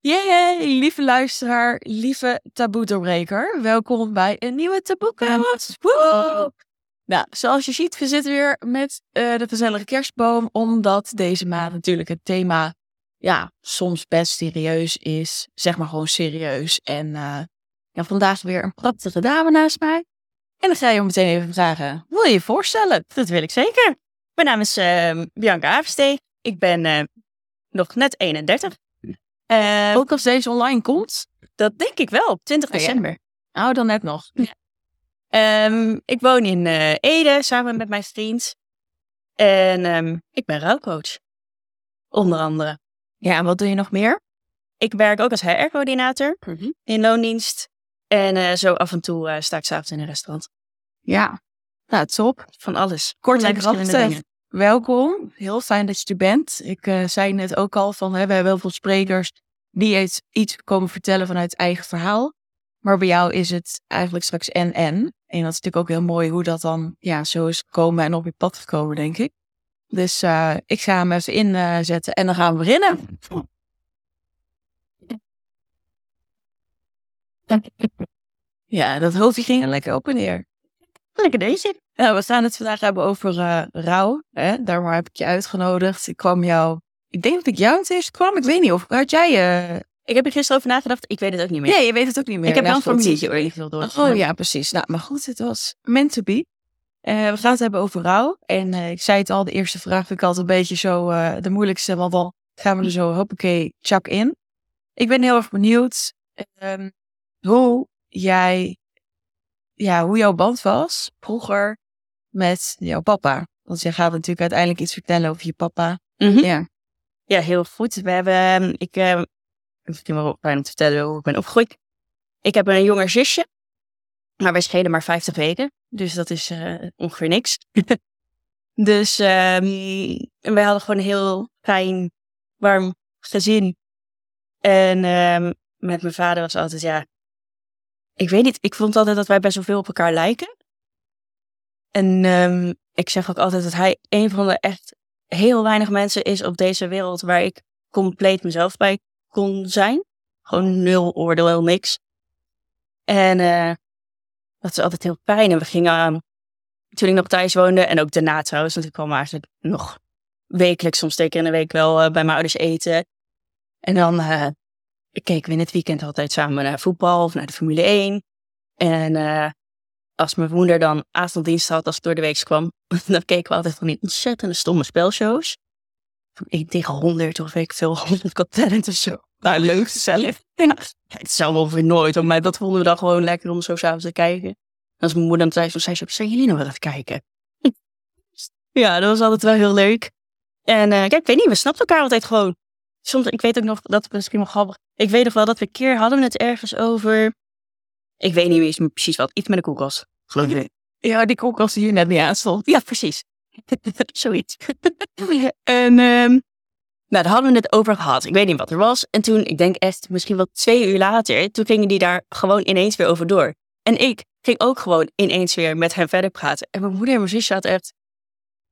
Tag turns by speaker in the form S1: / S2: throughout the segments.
S1: Yay, lieve luisteraar, lieve taboe-doorbreker. Welkom bij een nieuwe taboekast. Nou, zoals je ziet, we zitten weer met uh, de gezellige kerstboom, omdat deze maand natuurlijk het thema, ja, soms best serieus is. Zeg maar gewoon serieus. En uh, ja, vandaag weer een prachtige dame naast mij. En dan ga je meteen even vragen, wil je je voorstellen?
S2: Dat wil ik zeker. Mijn naam is uh, Bianca Averstee. Ik ben nog net 31.
S1: Uh, Ook als deze online komt?
S2: Dat denk ik wel, op 20 december.
S1: Oh, dan net nog.
S2: Ja. Um, ik woon in uh, Ede samen met mijn vriend. En um, ik ben rouwcoach. Onder andere.
S1: Ja, en wat doe je nog meer?
S2: Ik werk ook als HR-coördinator mm -hmm. in loondienst. En uh, zo af en toe sta ik s'avonds in een restaurant.
S1: Ja, nou, top.
S2: Van alles.
S1: Kort en krachtig. Welkom. Heel fijn dat je er bent. Ik uh, zei net ook al van, hè, we hebben heel veel sprekers die iets, komen vertellen vanuit eigen verhaal. Maar bij jou is het eigenlijk straks en en. En dat is natuurlijk ook heel mooi hoe dat dan ja, zo is gekomen en op je pad gekomen, denk ik. Dus uh, ik ga hem even inzetten en dan gaan we beginnen. Ja, dat hoofdje ging er lekker op en neer.
S2: Lekker deze.
S1: Ja, we gaan het vandaag hebben over uh, rouw. Hè? Daarom heb ik je uitgenodigd. Ik kwam jou... Ik denk dat ik jou het eerst kwam. Ik weet niet of... Had jij... Uh...
S2: Ik heb er gisteren over nagedacht. Ik weet het ook niet meer.
S1: Nee, je weet het ook niet meer.
S2: Ik heb wel een formuliertje door.
S1: Oh ja, precies. Nou, maar goed, het was meant to be. Uh, we gaan het hebben over rouw. En ik zei het al, de eerste vraag vind ik altijd een beetje zo de moeilijkste. Want dan gaan we er zo hoppakee chak in. Ik ben heel erg benieuwd um, hoe jij ja, hoe jouw band was vroeger met jouw papa. Want je gaat natuurlijk uiteindelijk iets vertellen over je papa.
S2: Mm -hmm. Ja. Ja, heel goed. We hebben, ik, uh, misschien wel fijn om te vertellen hoe ik ben opgegroeid. Ik heb een jonger zusje, maar wij schelen maar 50 weken. Dus dat is uh, ongeveer niks. dus um, wij hadden gewoon een heel fijn, warm gezin. En um, met mijn vader was altijd, ja, ik weet niet, ik vond altijd dat wij best wel veel op elkaar lijken. En um, ik zeg ook altijd dat hij een van de echt heel weinig mensen is op deze wereld waar ik compleet mezelf bij kon zijn. Gewoon nul oordeel, niks. En uh, dat is altijd heel fijn. En we gingen, uh, toen ik nog thuis woonde, en ook daarna trouwens, want ik kwam eigenlijk nog wekelijks, soms twee keer in de week wel uh, bij mijn ouders eten. En dan keken we in het weekend altijd samen naar voetbal of naar de Formule 1. En als mijn moeder dan avonddienst had, als ik door de week kwam, dan keken we altijd van die ontzettende stomme spelshows. Van 1 tegen 100 of ik veel 100 Got Talent of zo. Nou, leuk zelf. Ja, het zou wel weer nooit, maar dat vonden we dan gewoon lekker om zo s'avonds te kijken. En als mijn moeder dan zei, zo zei ze, zijn jullie nog wel aan kijken? ja, dat was altijd wel heel leuk. En uh, kijk, ik weet niet, we snapten elkaar altijd gewoon. Soms, ik weet ook nog, dat is misschien wel grappig. Ik weet nog wel dat we een keer hadden we het ergens over. Ik weet niet meer precies wat. Iets met de koelkast. Geloof je?
S1: Ja, die koelkast die hier net niet aan stond.
S2: Ja, precies. Zoiets. en um, nou, daar hadden we het over gehad. Ik weet niet wat er was. En toen, ik denk echt misschien wel twee uur later, toen gingen die daar gewoon ineens weer over door. En ik ging ook gewoon ineens weer met hem verder praten. En mijn moeder en mijn zusje hadden echt...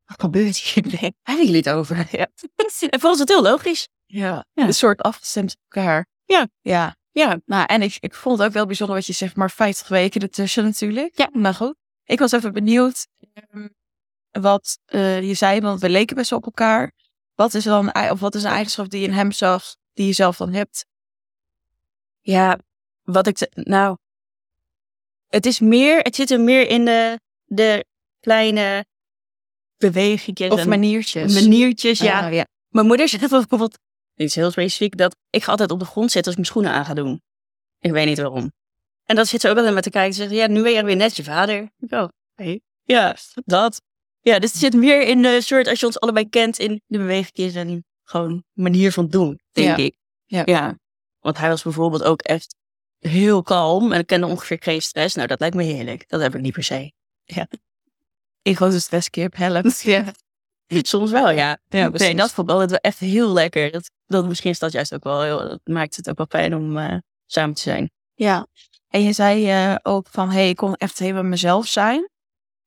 S2: Wat gebeurt hier? Waar hebben jullie het over? Ja. en volgens het heel logisch.
S1: Ja, ja. een soort afgestemd op elkaar.
S2: Ja.
S1: Ja. Ja. Nou, en ik, ik vond het ook wel bijzonder wat je zegt, maar 50 weken ertussen natuurlijk.
S2: Ja.
S1: Maar goed. Ik was even benieuwd um, wat uh, je zei, want we leken best op elkaar. Wat is dan, of wat is een eigenschap die je in hem zag, die je zelf dan hebt?
S2: Ja, wat ik, nou, het is meer, het zit er meer in de, de kleine bewegingen.
S1: Of maniertjes.
S2: Maniertjes, ja.
S1: Oh, ja.
S2: Mijn moeder zegt bijvoorbeeld, iets heel specifiek, dat ik ga altijd op de grond zitten als ik mijn schoenen aan ga doen. Ik weet niet waarom. En dat zit ze ook altijd met te kijken en zeggen, ja, nu ben je weer net je vader. Oh, hey. Ja, dat. Ja, dus het zit meer in de soort, als je ons allebei kent, in de beweging en gewoon manier van doen, denk
S1: ja.
S2: ik.
S1: Ja.
S2: ja. Want hij was bijvoorbeeld ook echt heel kalm en ik kende ongeveer geen stress. Nou, dat lijkt me heerlijk. Dat heb ik niet per se. Ja.
S1: Ik was een stresskip, helpt.
S2: Ja. Soms wel, ja.
S1: Ja,
S2: nee, dat ik altijd wel echt heel lekker. Dat, dat, misschien is dat juist ook wel heel, dat maakt het ook wel fijn om uh, samen te zijn.
S1: Ja. En je zei uh, ook van, hey, ik kon echt helemaal mezelf zijn.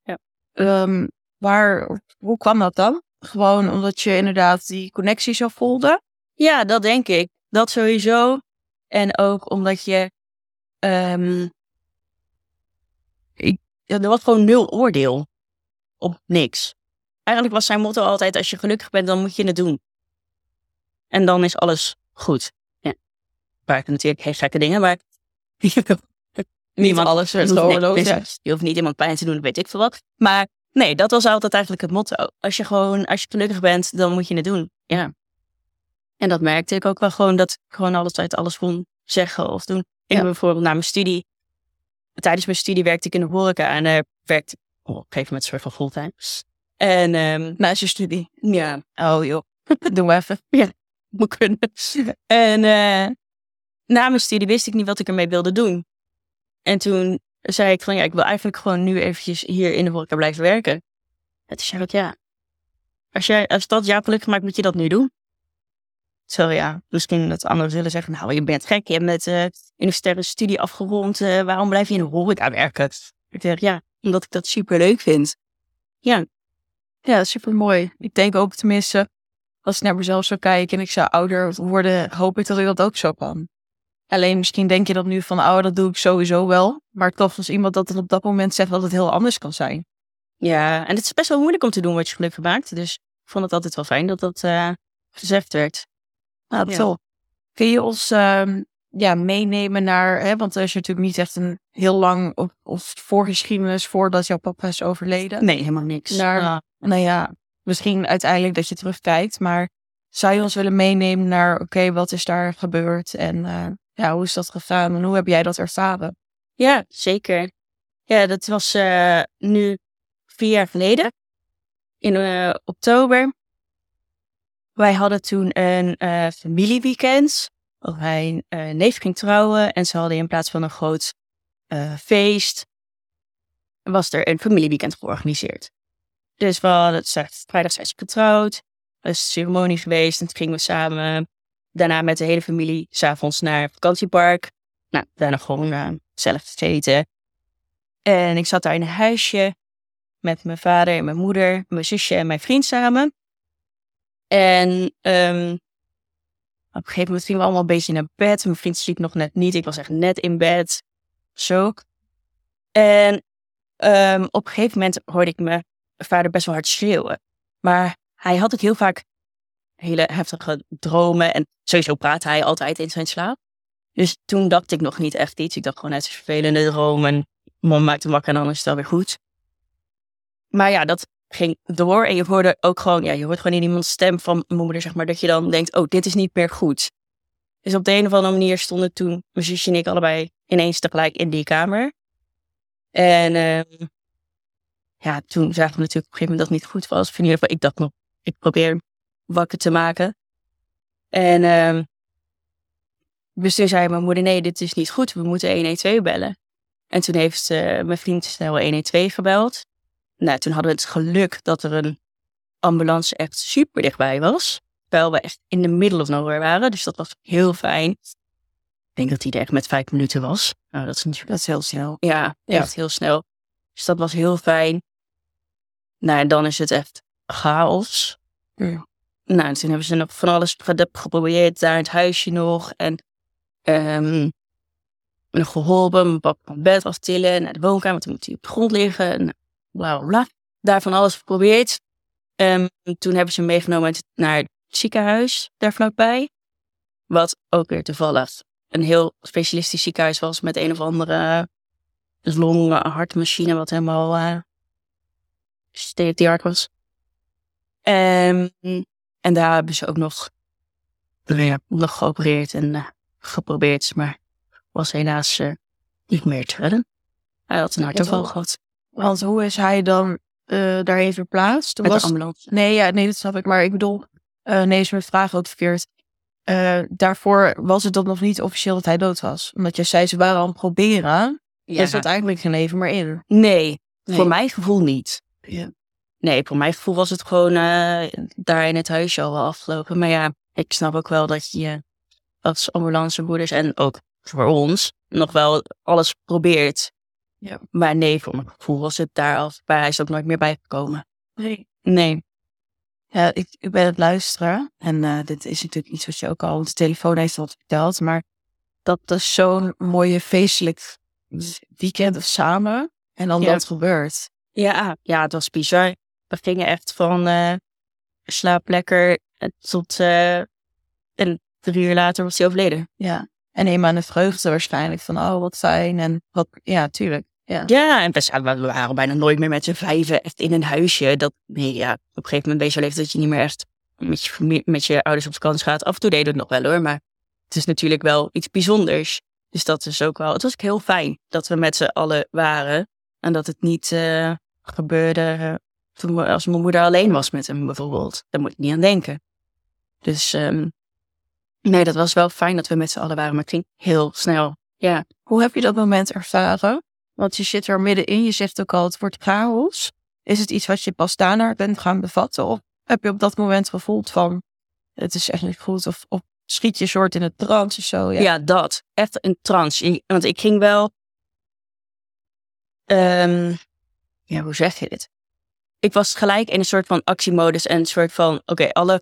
S2: Ja.
S1: Um, waar, hoe kwam dat dan? Gewoon omdat je inderdaad die connectie zo voelde?
S2: Ja, dat denk ik. Dat sowieso. En ook omdat je. ehm, ik, er was gewoon nul oordeel op niks. Eigenlijk was zijn motto altijd: als je gelukkig bent, dan moet je het doen. En dan is alles goed. Ja. Waar natuurlijk geen gekke dingen, maar.
S1: Niemand alles werd
S2: nee,
S1: ja.
S2: precies. Je hoeft niet iemand pijn te doen, weet ik veel wat. Maar nee, dat was altijd eigenlijk het motto. Als je gewoon, als je gelukkig bent, dan moet je het doen. Ja. En dat merkte ik ook wel gewoon, dat ik gewoon altijd alles kon zeggen of doen. Ik
S1: Ja.
S2: heb bijvoorbeeld na mijn studie, tijdens mijn studie werkte ik in de horeca en er werkte oh, op een gegeven moment soort van fulltime. En ehm,
S1: Naast je studie.
S2: ja,
S1: Oh joh. Doe maar even.
S2: moet kunnen. En eh, na mijn studie wist ik niet wat ik ermee wilde doen. En toen zei ik van ja, ik wil eigenlijk gewoon nu eventjes hier in de horeca blijven werken. En toen zei ik ja, als, jij, als dat jou gelukkig maakt, moet je dat nu doen. Zo ja, misschien dat anderen zullen zeggen, nou je bent gek, je hebt met eh universitaire studie afgerond, eh, waarom blijf je in de horeca werken? Ik zeg ja, omdat ik dat super leuk vind. Ja,
S1: Ja, super mooi. Ik denk ook tenminste, als ik naar mezelf zou kijken en ik zou ouder worden, hoop ik dat ik dat ook zo kan. Alleen misschien denk je dat nu van, oh, dat doe ik sowieso wel. Maar toch als iemand dat op dat moment zegt dat het heel anders kan zijn.
S2: Ja, en het is best wel moeilijk om te doen wat je gelukkig maakt. Dus ik vond het altijd wel fijn dat dat eh, gezegd werd.
S1: Nou,
S2: Ja.
S1: toch. Kun je ons ehm, ja, meenemen naar, hè, want er is natuurlijk niet echt een heel lang of, of voorgeschiedenis voordat jouw papa is overleden.
S2: Nee, helemaal niks.
S1: Naar-
S2: Ja.
S1: Nou ja, misschien uiteindelijk dat je terugkijkt, maar zou je ons willen meenemen naar, oké, wat is daar gebeurd en eh, ja, hoe is dat gegaan en hoe heb jij dat ervaren?
S2: Ja, zeker. Ja, dat was eh, nu vier jaar geleden. In eh, oktober. Wij hadden toen een familieweekend. Mijn neef ging trouwen en ze hadden in plaats van een groot feest, was er een familieweekend georganiseerd. Dus we hadden het zegt, vrijdag zijn ze getrouwd. Er is een ceremonie geweest en toen gingen we samen daarna met de hele familie s'avonds naar het vakantiepark. Nou, daarna gewoon eh, zelf gegeten. En ik zat daar in een huisje met mijn vader en mijn moeder, mijn zusje en mijn vriend samen. En ehm, op een gegeven moment gingen we allemaal een beetje naar bed. Mijn vriend sliep nog net niet. Ik was echt net in bed. Zo. En ehm, op een gegeven moment hoorde ik mijn vader best wel hard schreeuwen. Maar hij had ook heel vaak hele heftige dromen. En sowieso praat hij altijd in zijn slaap. Dus toen dacht ik nog niet echt iets. Ik dacht gewoon, het is vervelende droom. En mom maakt hem wakker en dan is het alweer goed. Maar ja, dat ging door. En je hoorde ook gewoon, ja, je hoort gewoon in iemands stem van mijn moeder, zeg maar, dat je dan denkt, oh, dit is niet meer goed. Dus op de een of andere manier stonden toen mijn zusje en ik allebei ineens tegelijk in die kamer. En ehm, ja, toen zagen we natuurlijk op een gegeven moment dat het niet goed was. In ieder geval, ik dacht nog, ik probeer wakker te maken. En ehm, dus toen zei mijn moeder, nee, dit is niet goed. We moeten 112 bellen. En toen heeft mijn vriend snel 112 gebeld. Nou, toen hadden we het geluk dat er een ambulance echt super dichtbij was. Terwijl we echt in de middle of nowhere waren. Dus dat was heel fijn. Ik denk dat hij er echt met vijf minuten was. Nou, dat is natuurlijk...
S1: Dat is heel snel.
S2: Ja,
S1: Ja.
S2: echt heel snel. Dus dat was heel fijn. Nou, en dan is het echt chaos.
S1: Ja.
S2: Nou, en toen hebben ze nog van alles ge- geprobeerd. Daar in het huisje nog. En ehm nog geholpen. Mijn papa van bed aftillen. Naar de woonkamer. Toen moet hij op de grond liggen. En bla, bla, bla. Daar van alles geprobeerd. Ehm, toen hebben ze hem meegenomen naar het ziekenhuis. Daar vlakbij. Wat ook weer toevallig een heel specialistisch ziekenhuis was. Met een of andere long hartmachine. Wat helemaal eh state of the art was. Ehm, en daar hebben ze ook nog, nog geopereerd en eh, geprobeerd, maar was helaas eh, niet meer te redden. Hij had een hartaanval gehad
S1: Want hoe is hij dan eh daarheen verplaatst?
S2: met
S1: Was-
S2: de ambulance.
S1: Nee, ja, nee, dat snap ik. Maar ik bedoel, nee, is mijn vraag ook verkeerd. Daarvoor was het dan nog niet officieel dat hij dood was. Omdat je zei, ze waren aan het proberen.
S2: Ja.
S1: Er zat eigenlijk geen leven meer in.
S2: Nee,
S1: Nee.
S2: voor mijn gevoel niet.
S1: Ja.
S2: Nee, voor mijn gevoel was het gewoon eh, daar in het huisje al wel afgelopen. Maar ja, ik snap ook wel dat je als ambulancebroeders en ook voor ons nog wel alles probeert.
S1: Ja.
S2: Maar nee, voor mijn gevoel was het daar al bij. Hij is ook nooit meer bijgekomen.
S1: Nee.
S2: Nee.
S1: Ja, ik, ik ben het luisteren. En eh, dit is natuurlijk iets wat je ook al op de telefoon heeft verteld. Maar dat is zo'n mooie feestelijk weekend samen. En dan
S2: Ja.
S1: dat gebeurt.
S2: Ja, ja, het was bizar. We gingen echt van eh slaap lekker eh, tot eh, en drie uur later was hij overleden.
S1: Ja. En eenmaal de vreugde waarschijnlijk van, oh wat fijn. En wat, ja, tuurlijk. Ja.
S2: Ja, en we, waren bijna nooit meer met z'n vijven echt in een huisje. Dat, nee, ja, op een gegeven moment ben je zo leeftijd dat je niet meer echt met je, met je ouders op vakantie gaat. Af en toe deden we het nog wel hoor, maar het is natuurlijk wel iets bijzonders. Dus dat is ook wel, het was ook heel fijn dat we met z'n allen waren. En dat het niet gebeurde eh, toen als mijn moeder alleen was met hem bijvoorbeeld. Daar moet ik niet aan denken. Dus ehm, nee, dat was wel fijn dat we met z'n allen waren, maar het ging heel snel. Ja,
S1: Hoe heb je dat moment ervaren? Want je zit er middenin, je zegt ook al, het wordt chaos. Is het iets wat je pas daarna bent gaan bevatten? Of heb je op dat moment gevoeld van, het is echt niet goed? Of, schiet je soort in het trance of zo?
S2: Ja.
S1: Ja.
S2: dat. Echt een trance. Want ik ging wel. ehm, ja, hoe zeg je dit? Ik was gelijk in een soort van actiemodus en een soort van: oké, alle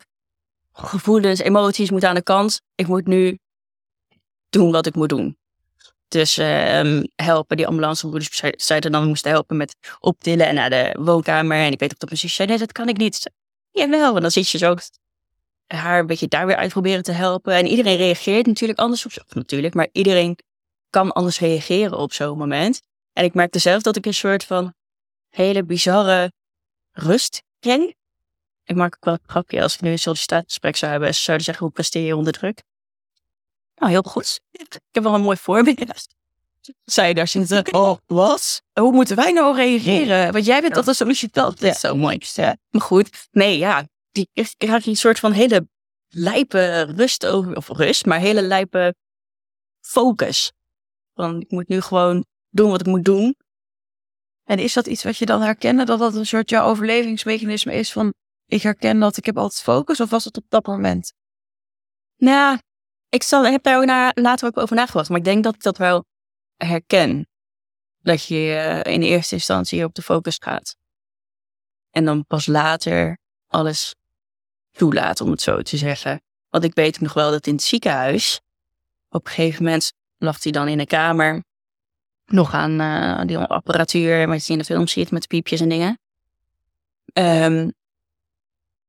S2: gevoelens, emoties moeten aan de kant. Ik moet nu doen wat ik moet doen. Dus ehm, helpen, die ambulancebroeders zei- zeiden dan moesten helpen met optillen en naar de woonkamer. En ik weet ook dat mijn zus zei, nee, dat kan ik niet. Jawel, en dan zit je zo haar een beetje daar weer uit proberen te helpen. En iedereen reageert natuurlijk anders op zo. Natuurlijk, maar iedereen kan anders reageren op zo'n moment. En ik merkte zelf dat ik een soort van hele bizarre rust kreeg. Ik maak ook wel een grapje als ik nu een sollicitatiegesprek zou hebben. Ze zouden zeggen, hoe presteer je onder druk? Nou, heel goed. Ik heb wel een mooi voorbeeld.
S1: Zij daar zitten, oh, wat? Hoe moeten wij nou reageren? Want jij bent
S2: Ja.
S1: een sollicitant. Dat is zo mooi.
S2: Maar goed, nee, ja. Die krijg je een soort van hele lijpe rust over, of rust, maar hele lijpe focus. Van, ik moet nu gewoon doen wat ik moet doen.
S1: En is dat iets wat je dan herkende? Dat dat een soort jouw overlevingsmechanisme is van, ik herken dat ik heb altijd focus? Of was het op dat moment?
S2: Nou, ik zal, ik heb daar ook na, later ook over nagedacht, maar ik denk dat ik dat wel herken. Dat je eh, in eerste instantie op de focus gaat. En dan pas later alles toelaat, om het zo te zeggen. Want ik weet nog wel dat in het ziekenhuis, op een gegeven moment lag hij dan in een kamer. Nog aan eh, die apparatuur, wat je in de film ziet met piepjes en dingen. Ehm,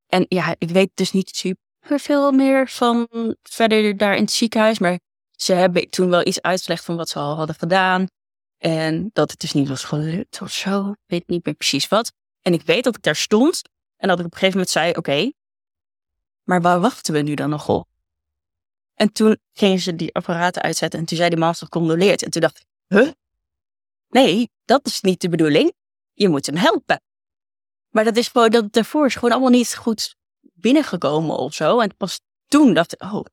S2: en ja, ik weet dus niet super veel meer van verder daar in het ziekenhuis. Maar ze hebben toen wel iets uitgelegd van wat ze al hadden gedaan. En dat het dus niet was gelukt of zo. Ik weet niet meer precies wat. En ik weet dat ik daar stond. En dat ik op een gegeven moment zei, oké. maar waar wachten we nu dan nog op? En toen gingen ze die apparaten uitzetten. En toen zei die man gecondoleerd. En toen dacht ik, huh? Nee, dat is niet de bedoeling. Je moet hem helpen. Maar dat is gewoon, dat daarvoor is gewoon allemaal niet goed binnengekomen of zo. En pas toen dacht ik, oh.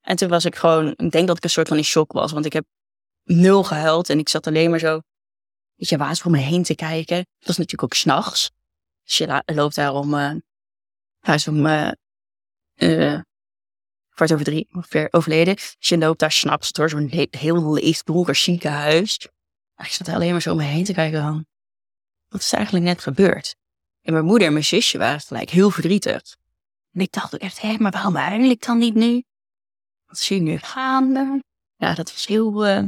S2: En toen was ik gewoon, ik denk dat ik een soort van in shock was. Want ik heb nul gehuild en ik zat alleen maar zo, weet je, waas om me heen te kijken. Het was natuurlijk ook s'nachts. Dus je loopt daar om, is om eh, eh, kwart over drie ongeveer overleden. Dus je loopt daar s'nachts door zo'n heel leeg ziekenhuis. Ik zat alleen maar zo om me heen te kijken van, wat is er eigenlijk net gebeurd? En mijn moeder en mijn zusje waren gelijk heel verdrietig. En ik dacht ook echt, hé, maar waarom huil ik dan niet nu? Wat zie je nu gaande? Ja, dat was heel, eh,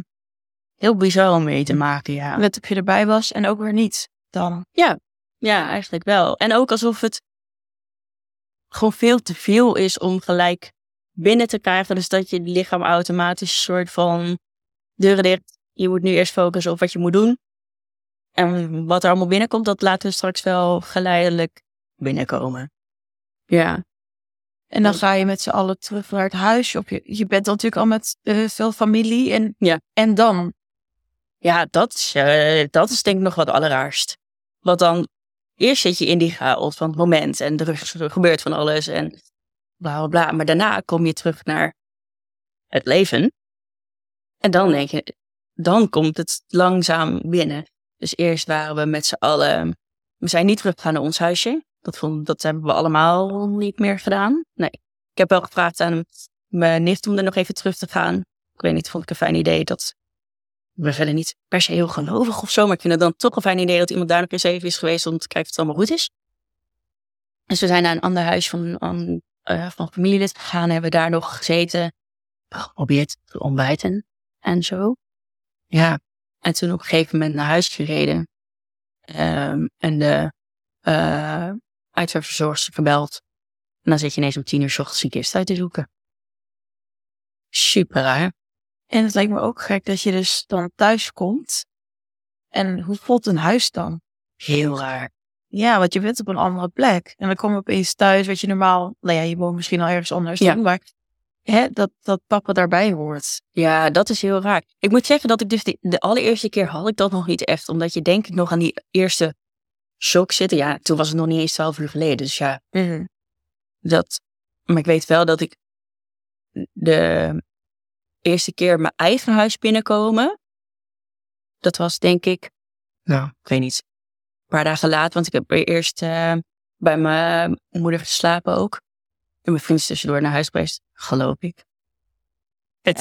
S2: heel bizar om mee te maken, ja.
S1: Net of je erbij was en ook weer niet dan.
S2: Ja, eigenlijk wel. En ook alsof het gewoon veel te veel is om gelijk binnen te krijgen. Dus dat je lichaam automatisch een soort van deuren dicht. Je moet nu eerst focussen op wat je moet doen. En wat er allemaal binnenkomt, dat laten we straks wel geleidelijk binnenkomen. Ja.
S1: En dan ga je met z'n allen terug naar het huisje. Op je, je bent dan natuurlijk al met eh, veel familie. En,
S2: Ja.
S1: en dan?
S2: Ja, dat is, eh, dat is denk ik nog wat allerraarst. Want dan, eerst zit je in die chaos van het moment en er, er gebeurt van alles en bla bla bla. Maar daarna kom je terug naar het leven. En dan denk je, dan komt het langzaam binnen. Dus eerst waren we met z'n allen, we zijn niet teruggegaan naar ons huisje. Dat, vond, dat hebben we allemaal niet meer gedaan. Nee, ik heb wel gevraagd aan mijn nicht om er nog even terug te gaan. Ik weet niet, vond ik een fijn idee dat ben verder niet per se heel gelovig of zo, maar ik vind het dan toch een fijn idee dat iemand daar nog eens even is geweest om te kijken het allemaal goed is. Dus we zijn naar een ander huis van, van, eh, van familielid gegaan, hebben daar nog gezeten. geprobeerd te ontbijten en zo. Ja, en toen op een gegeven moment naar huis gereden. Ehm, en de uh, uitvaartverzorgster gebeld. En dan zit je ineens om tien uur s ochtends een kist uit te zoeken. Super raar.
S1: En het lijkt me ook gek dat je dus dan thuis komt. En hoe voelt een huis dan?
S2: Heel raar.
S1: Ja, want je bent op een andere plek. En dan kom je opeens thuis, wat je normaal... Nou ja, je woont misschien al ergens anders.
S2: Ja.
S1: Maar hè, dat, dat papa daarbij hoort.
S2: Ja, dat is heel raar. Ik moet zeggen dat ik dus de, de allereerste keer had ik dat nog niet echt. Omdat je denk ik nog aan die eerste shock zit. Ja, toen was het nog niet eens twaalf uur geleden. Dus ja, dat... Maar ik weet wel dat ik de eerste keer mijn eigen huis binnenkomen. Dat was denk ik, nou, ik weet niet, een paar dagen later. Want ik heb eerst uh, bij mijn moeder geslapen ook. En mijn vriend is tussendoor naar huis geweest, geloof ik. Het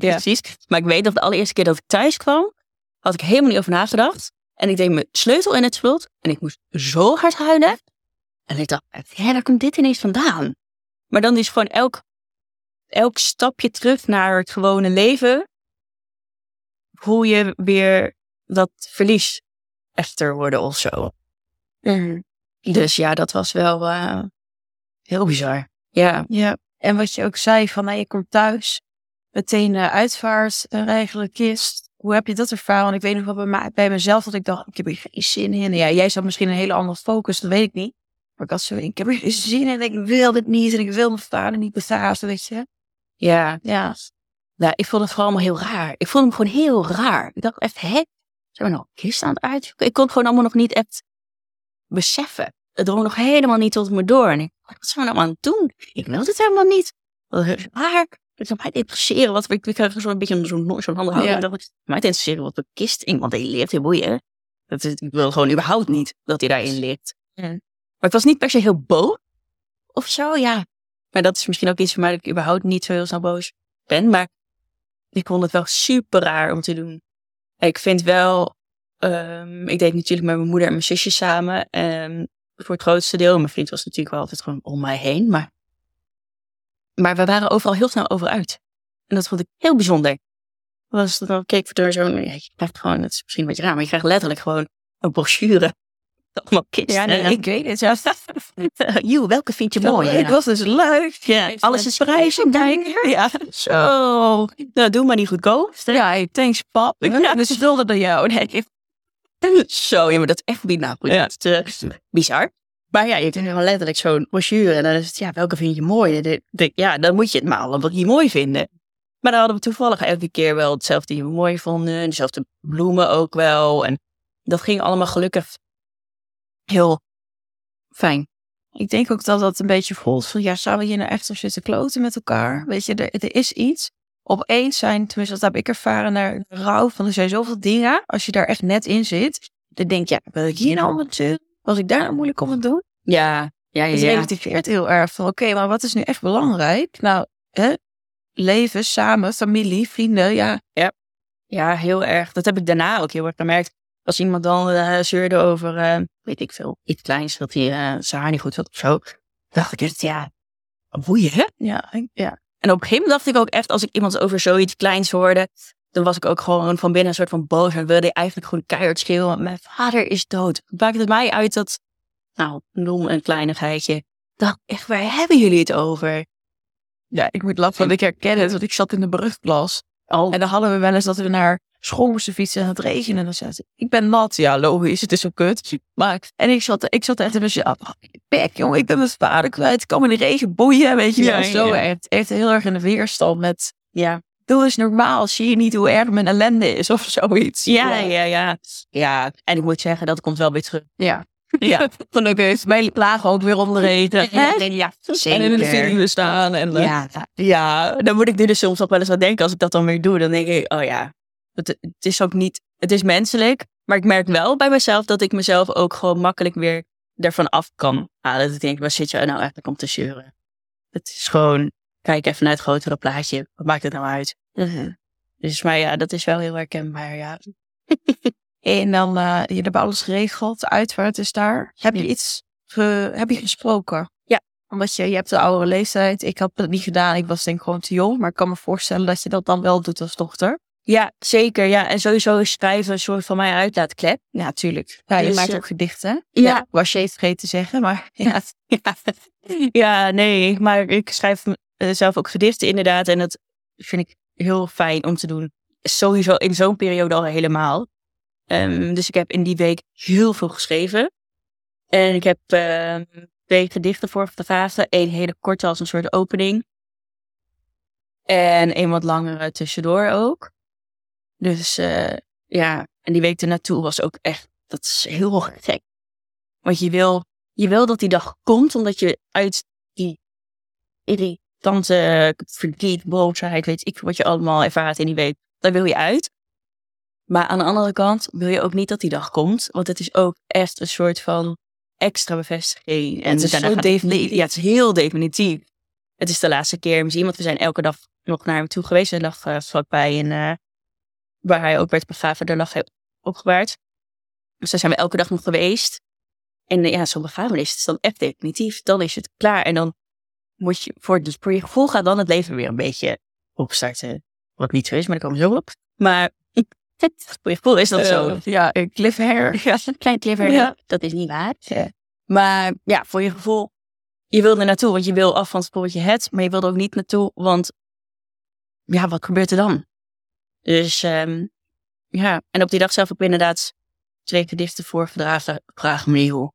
S1: Ja. Ja.
S2: Precies. Maar ik weet dat de allereerste keer dat ik thuis kwam, had ik helemaal niet over nagedacht. En ik deed mijn sleutel in het slot en ik moest zo hard huilen. En ik dacht, hé, daar komt dit ineens vandaan. Maar dan is gewoon elk, elk stapje terug naar het gewone leven, voel je weer dat verlies echter worden of zo. Dus ja, dat was wel uh, heel bizar. Ja.
S1: Ja, en wat je ook zei, van nou, je komt thuis, meteen uh, uitvaart, een regelen kist. Hoe heb je dat ervaren? Want ik weet nog wel bij, mij, bij mezelf dat ik dacht, ik heb hier geen zin in. Ja, jij zat misschien een hele andere focus, dat weet ik niet. Maar ik had zo, ik heb er geen zin in ik wil dit niet en ik wil mijn vader niet begraven, weet je.
S2: Ja.
S1: Ja.
S2: Nou, ik vond het vooral allemaal heel raar. Ik vond hem gewoon heel raar. Ik dacht echt, hè? Zijn we nou kist aan het uitzoeken? Ik kon het gewoon allemaal nog niet echt beseffen. Het drong nog helemaal niet tot me door. En ik, wat zijn we nou aan het doen? Ik wil dit helemaal niet. Wat is raar. Ik zou mij interesseren. Wat, ik, kreeg zo'n beetje zo'n zo'n handen houden.
S1: Ja.
S2: Ik dacht, mij interesseren wat de kist iemand die leert. Heel boeien. Dat is, ik wil gewoon überhaupt niet dat hij daarin ligt.
S1: Ja.
S2: Maar ik was niet per se heel boos. Of zo, ja. Maar dat is misschien ook iets voor mij dat ik überhaupt niet zo heel snel boos ben. Maar ik vond het wel super raar om te doen. Ik vind wel, um, ik deed natuurlijk met mijn moeder en mijn zusje samen. En voor het grootste deel, mijn vriend was natuurlijk wel altijd gewoon om mij heen. Maar, maar we waren overal heel snel over uit. En dat vond ik heel bijzonder. Was dan keek door zo'n, ja, je krijgt gewoon, het is misschien een beetje raar, maar je krijgt letterlijk gewoon een brochure. Allemaal kisten.
S1: Ja, nee, ik weet het. Ja.
S2: Joe, welke vind je mooi?
S1: Het was dus leuk.
S2: Ja, alles is
S1: kijken.
S2: Ja, zo. Nou, doe maar niet goedkoop.
S1: Ja, hey, thanks pap. Ik
S2: Ja.
S1: ja. schulden door jou. Nee,
S2: Zo, ja, maar dat is echt niet nou goed.
S1: Ja.
S2: Is eh, bizar. Maar ja, je hebt gewoon letterlijk zo'n brochure. En dan is het, ja, welke vind je mooi? Dan denk Ja, dan moet je het maar allemaal niet mooi vinden. Maar dan hadden we toevallig elke keer wel hetzelfde die we mooi vonden. Dezelfde bloemen ook wel. En dat ging allemaal gelukkig heel fijn.
S1: Ik denk ook dat dat een beetje voelt van, ja, zouden we hier nou echt zo zitten kloten met elkaar? Weet je, er, er is iets. Opeens zijn, tenminste dat heb ik ervaren, naar rouw van er zijn zoveel dingen. Als je daar echt net in zit, dan denk je, ja, wil ik hier nou wat doen? Was ik daar nou moeilijk om het doen?
S2: Ja, ja, ja.
S1: Het
S2: ja.
S1: relativeert heel erg van, oké, maar wat is nu echt belangrijk? Nou, hè, leven, samen, familie, vrienden, ja.
S2: Ja, heel erg. Dat heb ik daarna ook heel erg gemerkt. Als iemand dan eh, zeurde over, eh, weet ik veel, iets kleins, dat hij eh, zijn haar niet goed had of zo. Dacht ik ja, boeien hè?
S1: Ja, ja.
S2: En op een gegeven moment dacht ik ook echt, als ik iemand over zoiets kleins hoorde, dan was ik ook gewoon van binnen een soort van boos en wilde ik eigenlijk gewoon keihard schreeuwen. Mijn vader is dood. Maakt het mij uit dat, nou, noem een kleinigheidje. Dacht echt, waar hebben jullie het over?
S1: ja, ik moet lachen, want ik herken het, want ik zat in de brugklas.
S2: Oh,
S1: En dan hadden we wel eens dat we naar school moesten fietsen en het regende. En dan zei ze, ik ben nat. Ja, logisch, het is zo kut. Maar, en ik zat, ik zat echt in mijn ja, pek, jongen, ik ben mijn vader kwijt. Ik kom in de regen boeien, weet je wel.
S2: ja,
S1: Zo
S2: ja.
S1: echt, echt heel erg in de weerstand met,
S2: ja.
S1: doe eens normaal, zie je niet hoe erg mijn ellende is of zoiets.
S2: Ja, ja, ja. Ja, en ik moet zeggen, dat komt wel weer terug.
S1: Ja.
S2: Ja.
S1: Gelukkig, wij lagen ook weer om de regen. Hè?
S2: Ja,
S1: En in de file staan. En, eh,
S2: Ja, ja, dan moet ik nu dus soms nog wel eens aan denken. Als ik dat dan weer doe, dan denk ik, oh ja, het, het is ook niet, het is menselijk. Maar ik merk wel bij mezelf dat ik mezelf ook gewoon makkelijk weer ervan af kan halen. Dat ik denk, waar zit je nou eigenlijk om te zeuren? Het is gewoon, kijk even naar het grotere plaatje. Wat maakt het nou uit? Dus, maar ja, dat is wel heel herkenbaar, ja.
S1: En dan, eh je hebt alles geregeld, uitvaart is daar. Heb je
S2: Ja.
S1: iets, ge- heb je gesproken? Omdat je, je hebt de oudere leeftijd. Ik had het niet gedaan. Ik was denk ik gewoon te jong. Maar ik kan me voorstellen dat je dat dan wel doet als dochter.
S2: Ja, zeker. Ja, en sowieso is schrijven een soort van mijn uitlaatklep.
S1: Ja, tuurlijk. Ja, je
S2: Dus,
S1: maakt
S2: eh,
S1: ook gedichten.
S2: Ja.
S1: Was je het vergeten te zeggen, maar ja.
S2: Ja, ja nee, maar ik schrijf eh, zelf ook gedichten inderdaad. En dat vind ik heel fijn om te doen. Sowieso in zo'n periode al helemaal. Ehm, dus ik heb in die week heel veel geschreven. En ik heb ehm, twee gedichten voorgedragen. Eén hele korte als een soort opening. En één wat langere tussendoor ook. Dus eh, ja, en die week ernaartoe was ook echt, dat is heel gek. Want je wil, je wil dat die dag komt, omdat je uit die irritante verdriet, boosheid, weet ik wat je allemaal ervaart in die week, daar wil je uit. Maar aan de andere kant wil je ook niet dat die dag komt, want het is ook echt een soort van extra bevestiging. En
S1: Het is
S2: daarna
S1: zo definitief.
S2: Ja, het is heel definitief. Het is de laatste keer misschien, want we zijn elke dag nog naar hem toe geweest. Hij lag uh, vlakbij eh, waar hij ook werd begraven, daar lag hij opgebaard. Dus daar zijn we elke dag nog geweest. En eh, ja, zo'n begrafenis is dan echt definitief. Dan is het klaar. En dan moet je, voor, dus voor je gevoel gaat dan het leven weer een beetje opstarten. Wat niet zo is, maar daar komen we zo op. Maar voor je gevoel is dat zo.
S1: Eh, ja, een cliffhanger.
S2: Ja, een klein cliffhanger.
S1: Ja.
S2: Dat is niet waar.
S1: Ja.
S2: Maar ja, voor je gevoel, je wil er naartoe, want je wil af van het spoortje het, maar je wil er ook niet naartoe, want ja, wat gebeurt er dan? Dus ehm, ja, en op die dag zelf heb ik inderdaad twee gedichten voorgedragen. Vraag me hoe.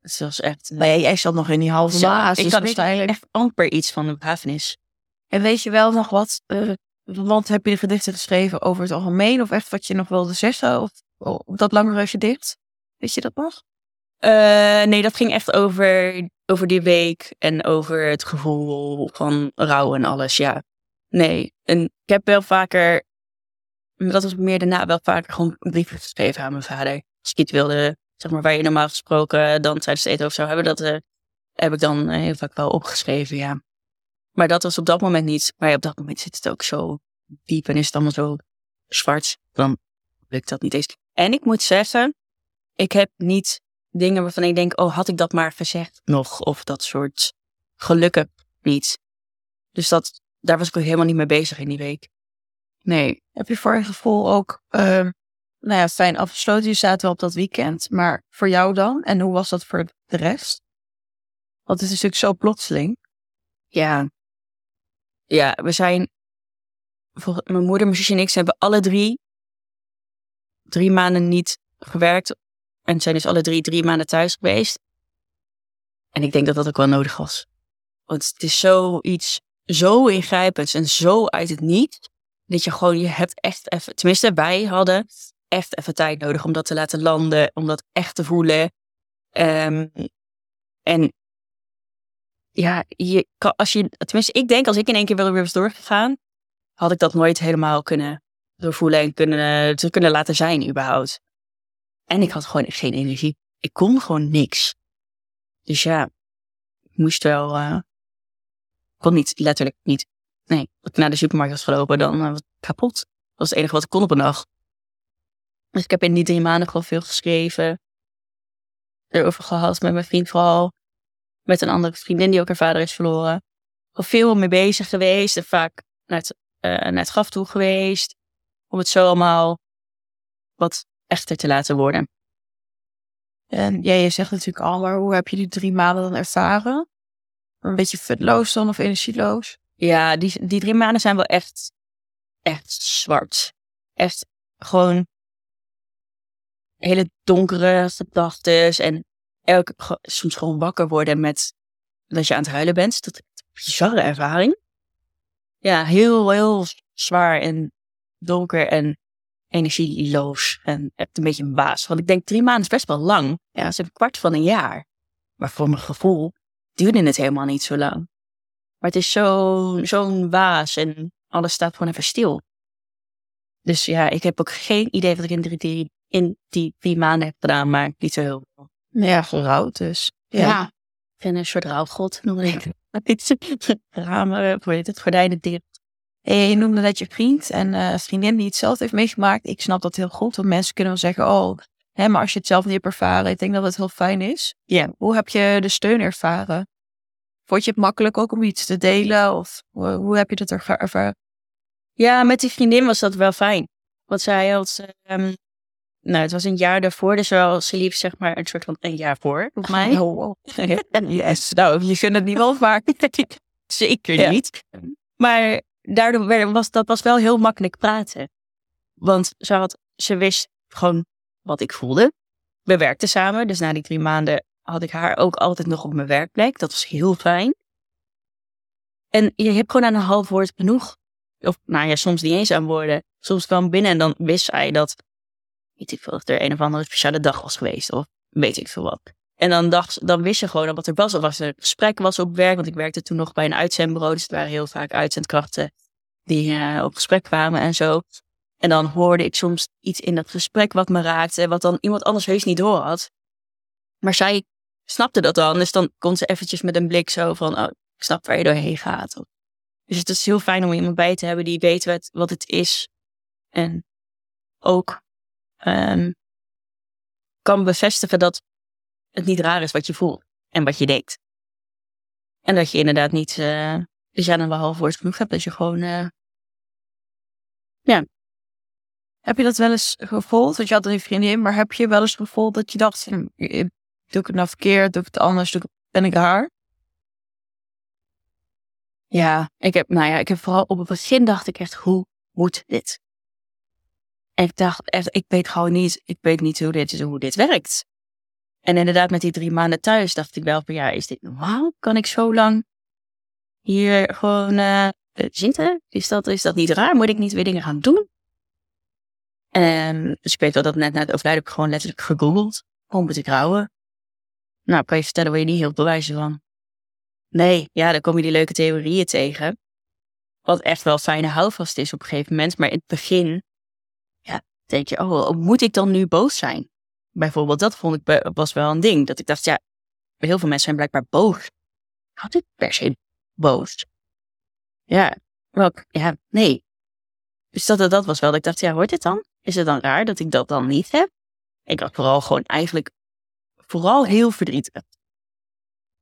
S2: Het was echt...
S1: Maar jij, jij zat nog in die halve
S2: Zo,
S1: baas.
S2: ik
S1: dus
S2: had
S1: weet eigenlijk-
S2: echt amper iets van de begrafenis.
S1: En weet je wel nog wat, eh, want heb je de gedichten geschreven over het algemeen of echt wat je nog wilde zeggen? Of, of dat langere gedicht? Weet je dat nog?
S2: Eh, nee, dat ging echt over, over die week en over het gevoel van rouw en alles, ja. Nee, en ik heb wel vaker, dat was meer daarna, wel vaker gewoon brieven geschreven aan mijn vader. Als ik iets wilde, zeg maar, waar je normaal gesproken dan tijdens het eten of zo hebben, dat eh, heb ik dan eh, heel vaak wel opgeschreven, ja. Maar dat was op dat moment niet. Maar op dat moment zit het ook zo diep en is het allemaal zo zwart. Dan lukt dat niet eens. En ik moet zeggen, ik heb niet dingen waarvan ik denk, oh, had ik dat maar gezegd nog? Of dat soort gelukken niet. Dus dat, daar was ik ook helemaal niet mee bezig in die week. Nee.
S1: Heb je voor je gevoel ook, ehm, nou ja, fijn afgesloten. Je staat wel op dat weekend, maar voor jou dan? En hoe was dat voor de rest? Want het is natuurlijk zo plotseling.
S2: Ja. Ja, we zijn, volgens mijn moeder, mijn zusje en ik, ze hebben alle drie drie maanden niet gewerkt. En zijn dus alle drie drie maanden thuis geweest. En ik denk dat dat ook wel nodig was. Want het is zoiets zo ingrijpends en zo uit het niet. Dat je gewoon, je hebt echt even, tenminste wij hadden echt even tijd nodig om dat te laten landen. Om dat echt te voelen. Ehm, en ja, je kan, als je, tenminste, ik denk als ik in één keer weer was doorgegaan, had ik dat nooit helemaal kunnen doorvoelen en kunnen, te kunnen laten zijn überhaupt. En ik had gewoon geen energie. Ik kon gewoon niks. Dus ja, ik moest wel, ik kon niet, letterlijk niet. Nee, als ik naar de supermarkt was gelopen, dan eh, was ik kapot. Dat was het enige wat ik kon op een dag. Dus ik heb in die drie maanden gewoon veel geschreven. Erover gehad met mijn vriend vooral met een andere vriendin die ook haar vader is verloren. Al veel mee bezig geweest en vaak naar het, het graf toe geweest. Om het zo allemaal wat echter te laten worden.
S1: En ja, je zegt natuurlijk al, maar hoe heb je die drie maanden dan ervaren? Een beetje futloos dan of energieloos?
S2: Ja, die, die drie maanden zijn wel echt, echt zwart. Echt gewoon hele donkere gedachten en elke, soms gewoon wakker worden met dat je aan het huilen bent. Dat is een bizarre ervaring. Ja, heel, heel zwaar en donker en energieloos en echt een beetje een baas. Want ik denk drie maanden is best wel lang. Ja, dat is een kwart van een jaar. Maar voor mijn gevoel duurde het helemaal niet zo lang. Maar het is zo, zo'n waas en alles staat gewoon even stil. Dus ja, ik heb ook geen idee wat ik in die, in die drie maanden heb gedaan, maar niet zo heel veel.
S1: Ja, gerouwd dus.
S2: Ja. Ik ben een soort rouwgod, noem ik het. Ramen, hoe heet het, gordijnen dicht.
S1: En je noemde net je vriend en eh vriendin die het zelf heeft meegemaakt. Ik snap dat heel goed, want mensen kunnen wel zeggen, oh, hè, maar als je het zelf niet hebt ervaren, ik denk dat het heel fijn is.
S2: Ja.
S1: Hoe heb je de steun ervaren? Vond je het makkelijk ook om iets te delen? Of hoe, hoe heb je dat er ervaren?
S2: Ja, met die vriendin was dat wel fijn. Want zij had, ehm, nou, het was een jaar daarvoor, dus wel, ze liep zeg maar een soort van een jaar voor, op mij.
S1: Oh, wow. yes, nou, je kunt het niet wel vaak.
S2: Zeker
S1: Ja.
S2: niet. Maar daardoor werd- was dat was wel heel makkelijk praten. Want ze, had, ze wist gewoon wat ik voelde. We werkten samen, dus na die drie maanden had ik haar ook altijd nog op mijn werkplek. Dat was heel fijn. En je hebt gewoon aan een half woord genoeg. Of nou ja, soms niet eens aan woorden. Soms kwam binnen en dan wist zij dat, weet ik of er een of andere speciale dag was geweest. Of weet ik veel wat. En dan, dacht, dan wist je gewoon wat er was. Of als er gesprek was op werk. Want ik werkte toen nog bij een uitzendbureau. Dus het waren heel vaak uitzendkrachten die eh, op gesprek kwamen en zo. En dan hoorde ik soms iets in dat gesprek wat me raakte. Wat dan iemand anders heus niet door had. Maar zij snapte dat dan. Dus dan kon ze eventjes met een blik zo van... Oh, ik snap waar je doorheen gaat. Dus het is heel fijn om iemand bij te hebben die weet wat, wat het is. En ook ehm, kan bevestigen dat het niet raar is wat je voelt en wat je denkt. En dat je inderdaad niet, eh dus ja, dan wel half woord genoeg hebt, dat je gewoon, eh,
S1: Heb je dat wel eens gevoeld? Want je had een vriendin, maar heb je wel eens gevoeld dat je dacht, hm, doe ik het nou verkeerd, doe ik het anders, ik, ben ik raar?
S2: ja, ik heb, nou ja, ik heb vooral op het begin dacht ik echt, hoe moet dit? En ik dacht echt, ik weet gewoon niet, ik weet niet hoe dit, hoe dit werkt. En inderdaad, met die drie maanden thuis dacht ik wel van, ja, is dit normaal? Kan ik zo lang hier gewoon eh, zitten? Is dat, is dat niet raar? Moet ik niet weer dingen gaan doen? En dus ik weet wel dat net na het overlijden ik gewoon letterlijk gegoogeld. Hoe moet ik rouwen? Nou, kan je vertellen waar je niet heel bewijzen van. Nee, ja, dan kom je die leuke theorieën tegen. Wat echt wel fijne houvast is op een gegeven moment. Maar in het begin, ja, denk je, oh, moet ik dan nu boos zijn? Bijvoorbeeld, dat vond ik was wel een ding. Dat ik dacht, ja, heel veel mensen zijn blijkbaar boos. Had ik per se boos? Ja, wel, ja, nee. Dus dat, dat, was wel dat ik dacht, ja, hoort dit dan? Is het dan raar dat ik dat dan niet heb? Ik was vooral gewoon eigenlijk, vooral heel verdrietig.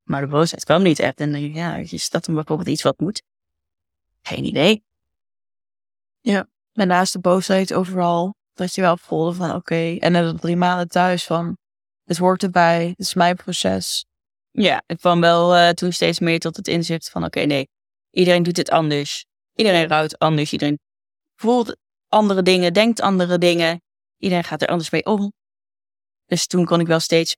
S2: Maar de boosheid kwam niet echt. En dan ik, ja, is dat dan bijvoorbeeld iets wat moet? Geen idee.
S1: En naast de boosheid overal, dat je wel voelde van oké, en dan drie maanden thuis van, het hoort erbij, het is mijn proces.
S2: Ja, ik kwam wel eh, toen steeds meer tot het inzicht van, oké, nee, iedereen doet het anders. Iedereen rouwt anders. Iedereen voelt andere dingen, denkt andere dingen. Iedereen gaat er anders mee om. Dus toen kon ik wel steeds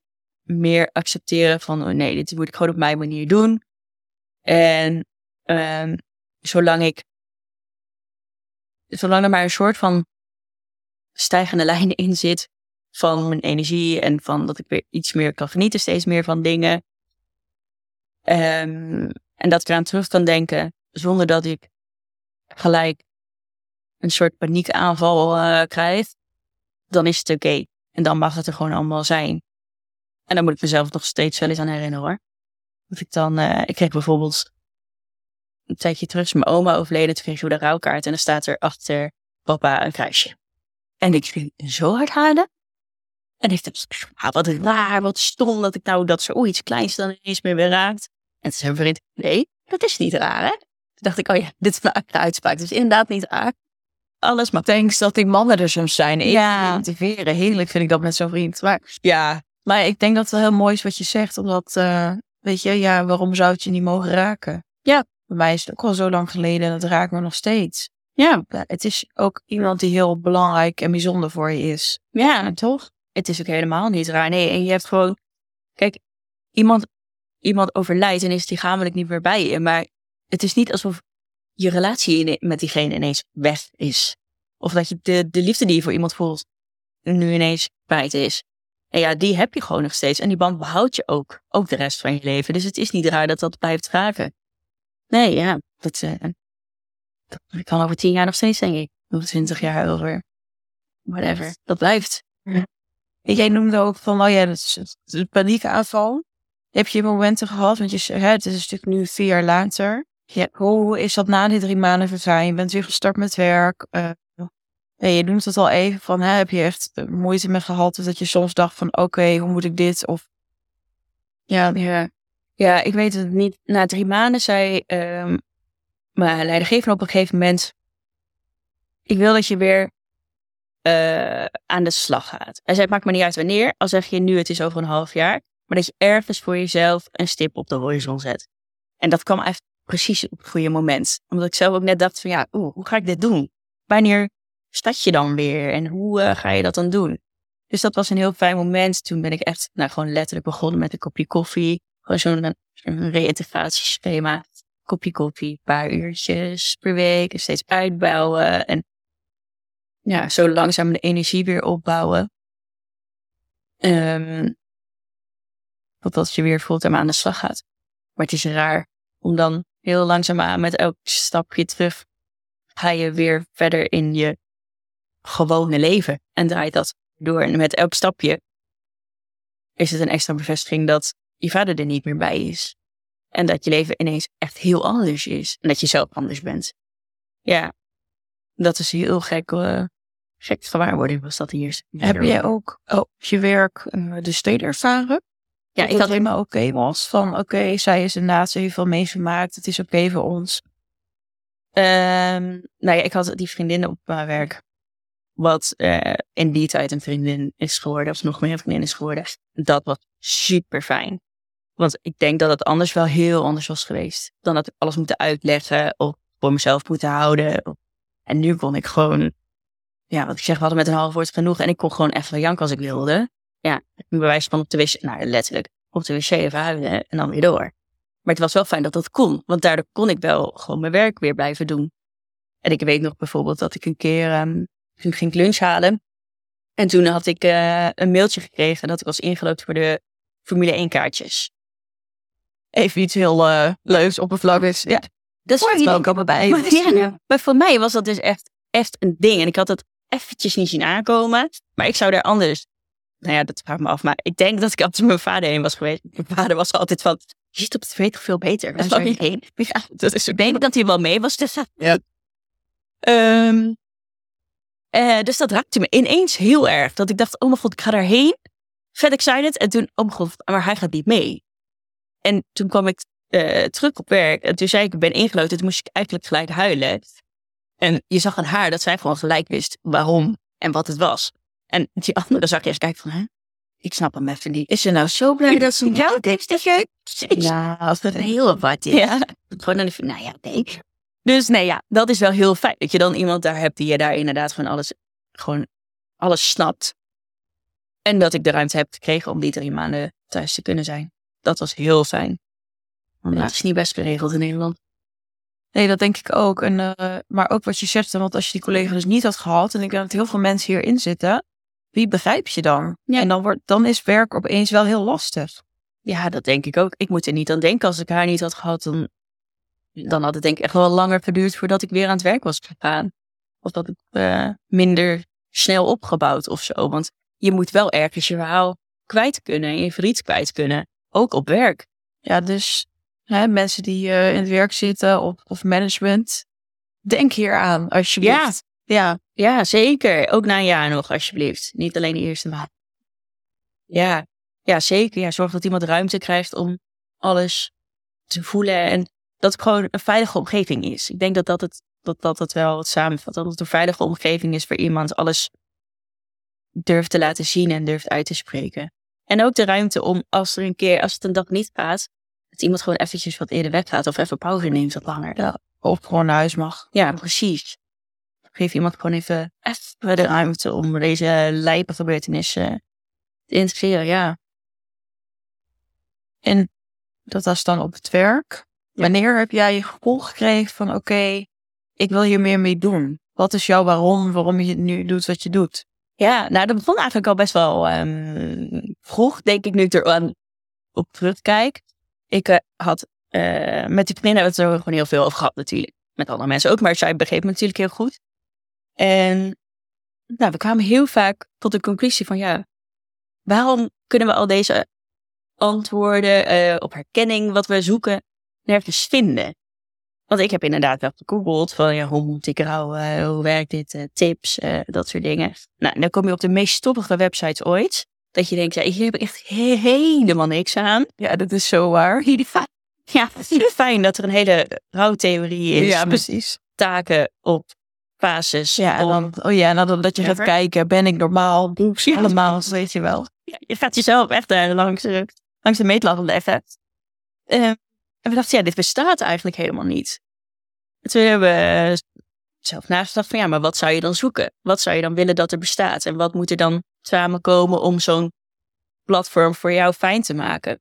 S2: meer accepteren van, oh nee, dit moet ik gewoon op mijn manier doen. En ehm, zolang ik, zolang er maar een soort van stijgende lijn in zit van mijn energie en van dat ik weer iets meer kan genieten, steeds meer van dingen. Ehm, en dat ik eraan terug kan denken zonder dat ik gelijk een soort paniekaanval eh krijg, dan is het oké. En dan mag het er gewoon allemaal zijn. En dan moet ik mezelf nog steeds wel eens aan herinneren hoor. Dat ik dan, eh, ik kreeg bijvoorbeeld een tijdje terug is mijn oma overleden, toen kreeg ik de rouwkaart en dan staat er achter papa een kruisje. En ik ging zo hard huilen. En ik dacht, ah, wat raar, wat stom dat ik nou dat zoiets kleins dan ineens meer weer raakt. En toen zei mijn vriend, nee, dat is niet raar hè. Toen dacht ik, oh ja, dit is mijn uitspraak. Dus inderdaad niet raar. Alles maar
S1: Thanks dat die mannen er soms zijn. Ik
S2: Ja.
S1: motiveren. Heerlijk vind ik dat met zo'n vriend. Maar ja, maar ik denk dat het wel heel mooi is wat je zegt. Omdat, eh, weet je, ja, waarom zou het je niet mogen raken?
S2: Ja.
S1: Bij mij is het ook al zo lang geleden en het raakt me nog steeds.
S2: Ja,
S1: Ja, het is ook iemand die heel belangrijk en bijzonder voor je is.
S2: ja, toch? Het is ook helemaal niet raar. Nee, en je hebt gewoon... Kijk, iemand, iemand overlijdt en is lichamelijk niet meer bij je. Maar het is niet alsof je relatie met diegene ineens weg is. Of dat je de, de liefde die je voor iemand voelt nu ineens kwijt is. En ja, die heb je gewoon nog steeds. En die band behoud je ook. Ook de rest van je leven. Dus het is niet raar dat dat blijft raken. Nee, ja. Dat, eh, dat kan over tien jaar nog steeds, denk ik. Over twintig jaar, over whatever. Dat blijft.
S1: En jij noemde ook van, oh ja, dat is de paniekaanval. Heb je momenten gehad, want je hè, het is een stuk nu vier jaar later. Ja, hoe is dat na die drie maanden vergaan? Je bent weer gestart met werk. eh, ja, je noemt het al even van, hè, heb je echt eh, moeite mee gehad? Dus dat je soms dacht van, oké, hoe moet ik dit? Of
S2: Ja, ja. Ja, ik weet het niet. Na drie maanden zei um, mijn leidinggever op een gegeven moment... Ik wil dat je weer uh, aan de slag gaat. Hij zei, het maakt me niet uit wanneer. Al zeg je nu, het is over een half jaar. Maar dat je ergens voor jezelf een stip op de horizon zet. En dat kwam echt precies op het goede moment. Omdat ik zelf ook net dacht van, ja, oeh, hoe ga ik dit doen? Wanneer start je dan weer? En hoe uh, ga je dat dan doen? Dus dat was een heel fijn moment. Toen ben ik echt nou, gewoon letterlijk begonnen met een kopje koffie. Gewoon zo'n reïntegratieschema. Kopje koffie, een paar uurtjes per week. En steeds uitbouwen. En ja, zo langzaam de energie weer opbouwen. Um, totdat je weer fulltime aan de slag gaat. Maar het is raar om dan heel langzaam aan met elk stapje terug ga je weer verder in je gewone leven en draait dat door. En met elk stapje is het een extra bevestiging dat je vader er niet meer bij is. En dat je leven ineens echt heel anders is. En dat je zelf anders bent. Ja, dat is heel gek. Uh, gek gewaarwording was dat hier.
S1: Heb jij ook oh, je werk uh, de steden ervaren? Ja, ik had helemaal oké was. Van oké, zij is inderdaad, ze heeft veel meegemaakt. Het is oké voor ons.
S2: Um, nou ja, ik had die vriendin op mijn werk. Wat uh, in die tijd een vriendin is geworden, of nog meer een vriendin is geworden. Dat was super fijn. Want ik denk dat het anders wel heel anders was geweest. Dan dat ik alles moeten uitleggen of voor mezelf moeten houden. En nu kon ik gewoon, ja, wat ik zeg, we hadden met een half woord genoeg. En ik kon gewoon even janken als ik wilde. Ja, bij wijze van op de wc, nou letterlijk, op de wc even huilen en dan weer door. Maar het was wel fijn dat dat kon, want daardoor kon ik wel gewoon mijn werk weer blijven doen. En ik weet nog bijvoorbeeld dat ik een keer, um, toen ging ik lunch halen. En toen had ik uh, een mailtje gekregen dat ik was ingelood voor de Formule 1 kaartjes.
S1: Even iets heel uh, leuks, oppervlakkigs. Ja,
S2: dat is wel ook bij. Maar, voor mij was dat dus echt, echt een ding. En ik had het eventjes niet zien aankomen. Maar ik zou daar anders nou ja, dat vraag me af. Maar ik denk dat ik altijd mijn vader heen was geweest. Mijn vader was altijd van, je ziet op tv toch veel beter. Waar zou je heen? Ja, dat is ik denk dat hij wel mee was. Dus, ja. Um, uh, dus dat raakte me ineens heel erg. Dat ik dacht, oh mijn god, ik ga daarheen. Vet excited. En toen, oh mijn god, maar hij gaat niet mee. En toen kwam ik uh, terug op werk. En toen zei ik, ik ben ingeloten. Toen moest ik eigenlijk gelijk huilen. En je zag aan haar dat zij gewoon gelijk wist waarom en wat het was. En die andere zag je eens kijken van, hè? Ik snap hem even niet. Is ze nou zo blij dat ze jou denkt dat je... Ja, als het heel is. Ja. Gewoon dan nou ja, nee. Dus nee, ja, dat is wel heel fijn. Dat je dan iemand daar hebt die je daar inderdaad gewoon alles, gewoon alles snapt. En dat ik de ruimte heb gekregen om die drie maanden thuis te kunnen zijn. Dat was heel fijn. Want ja. dat is niet best geregeld in Nederland.
S1: Nee, dat denk ik ook. En, uh, maar ook wat je zegt, want als je die collega dus niet had gehad, en ik denk dat heel veel mensen hierin zitten, wie begrijp je dan? En dan, wordt, dan is werk opeens wel heel lastig.
S2: Ja, dat denk ik ook. Ik moet er niet aan denken. Als ik haar niet had gehad, dan, dan had het denk ik echt wel langer geduurd voordat ik weer aan het werk was gegaan. Of dat ik uh, minder snel opgebouwd of zo. Want je moet wel ergens je verhaal kwijt kunnen en je verdriet kwijt kunnen. Ook op werk.
S1: Ja, dus hè, mensen die uh, in het werk zitten of, of management, denk hier aan alsjeblieft.
S2: Ja, ja, ja, zeker. Ook na een jaar nog, alsjeblieft. Niet alleen de eerste maand. Ja, ja, zeker. Ja, zorg dat iemand ruimte krijgt om alles te voelen. En dat het gewoon een veilige omgeving is. Ik denk dat dat het, dat, dat het wel het samenvat. Dat het een veilige omgeving is voor iemand alles durft te laten zien en durft uit te spreken. En ook de ruimte om als er een keer, als het een dag niet gaat, dat iemand gewoon eventjes wat eerder weggaat of even pauze neemt wat langer.
S1: Ja, of gewoon naar huis mag.
S2: Ja, precies geef iemand gewoon even, even de ruimte om deze lijpe gebeurtenissen te integreren, ja.
S1: En dat was dan op het werk. Wanneer heb jij je gevoel gekregen van oké, ik wil hier meer mee doen? Wat is jouw waarom, waarom je nu doet wat je doet?
S2: Ja, nou dat begon eigenlijk al best wel um, vroeg, denk ik nu er aan op terugkijk. Ik uh, had uh, met die vriendin hebben we het er gewoon heel veel over gehad natuurlijk. Met andere mensen ook, maar zij begreep me natuurlijk heel goed. En nou, we kwamen heel vaak tot de conclusie van ja, waarom kunnen we al deze antwoorden uh, op herkenning, wat we zoeken, nergens vinden? Want ik heb inderdaad wel gegoogeld van ja, hoe moet ik rouwen, hoe werkt dit, uh, tips, uh, dat soort dingen. Nou, dan kom je op de meest stoppige websites ooit. Dat je denkt, ja, hier heb ik echt he- helemaal niks aan.
S1: Ja, dat is zo waar.
S2: Ja, fijn dat er een hele rouwtheorie is.
S1: Ja, precies.
S2: taken op fases.
S1: Ja, en
S2: om-
S1: dan, oh ja, en dan dat je gaat kijken, ben ik normaal? Doe ik ze
S2: Ja.
S1: allemaal, weet je wel.
S2: Ja, je gaat jezelf echt daar langs, de- langs de meetlat leggen. Eh, en we dachten, ja, dit bestaat eigenlijk helemaal niet. En toen hebben we zelf nagedacht van, ja, maar wat zou je dan zoeken? Wat zou je dan willen dat er bestaat? En wat moet er dan samenkomen om zo'n platform voor jou fijn te maken?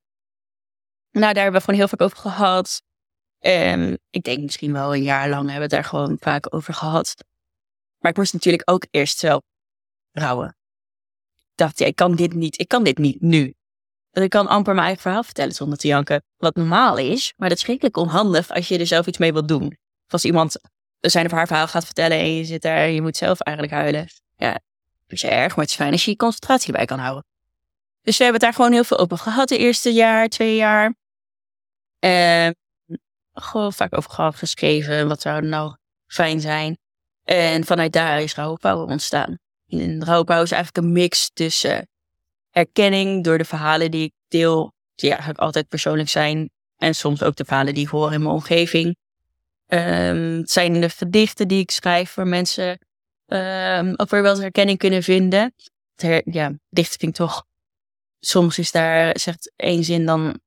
S2: Nou, daar hebben we gewoon heel vaak over gehad. En ik denk misschien wel een jaar lang hebben we het daar gewoon vaak over gehad. Maar ik moest natuurlijk ook eerst zelf rouwen dacht, ja, ik kan dit niet, ik kan dit niet nu. Ik kan amper mijn eigen verhaal vertellen zonder te janken. Wat normaal is, maar dat is schrikkelijk onhandig als je er zelf iets mee wilt doen. Als iemand zijn of haar verhaal gaat vertellen en je zit daar en je moet zelf eigenlijk huilen. Ja, dat is erg, maar het is fijn als je je concentratie bij kan houden. Dus we hebben het daar gewoon heel veel over gehad de eerste jaar, twee jaar. En gewoon vaak over gehad, geschreven. Wat zou nou fijn zijn? En vanuit daar is Rauwe Power ontstaan. En is eigenlijk een mix tussen herkenning door de verhalen die ik deel, die eigenlijk altijd persoonlijk zijn. En soms ook de verhalen die ik hoor in mijn omgeving. Ehm, het zijn de gedichten die ik schrijf waar mensen ehm ook weer wel eens herkenning kunnen vinden. Ja, ik toch. Soms is daar, zegt één zin dan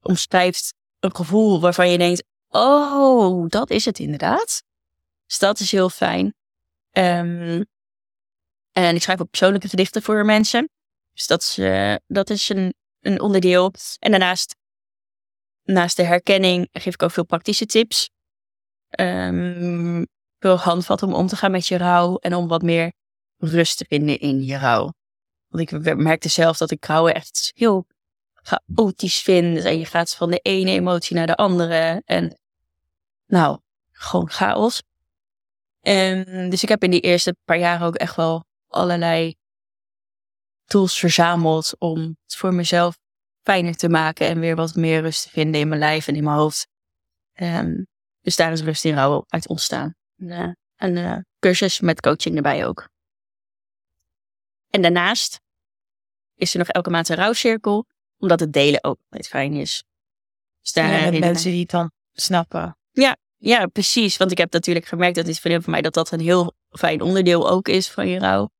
S2: omschrijft een gevoel waarvan je denkt: Oh, dat is het inderdaad. Dus dat is heel fijn. Ehm, en ik schrijf ook persoonlijke gedichten voor mensen. Dus dat is, eh, dat is een, een onderdeel. En daarnaast, naast de herkenning, geef ik ook veel praktische tips. Ehm, veel handvatten om om te gaan met je rouw en om wat meer rust te vinden in je rouw. Want ik merkte zelf dat ik rouwen echt heel chaotisch vind. En je gaat van de ene emotie naar de andere. En nou, gewoon chaos. En dus ik heb in die eerste paar jaren ook echt wel allerlei tools verzameld om het voor mezelf fijner te maken en weer wat meer rust te vinden in mijn lijf en in mijn hoofd. Ehm, dus daar is rust in rouw uit ontstaan. En, eh, een eh, cursus met coaching erbij ook. En daarnaast is er nog elke maand een rouwcirkel, omdat het delen ook altijd fijn is. Dus daar
S1: Ja, mensen die het dan snappen.
S2: ja, precies. Want ik heb natuurlijk gemerkt dat dit vriendin van mij dat dat een heel fijn onderdeel ook is van je rouw.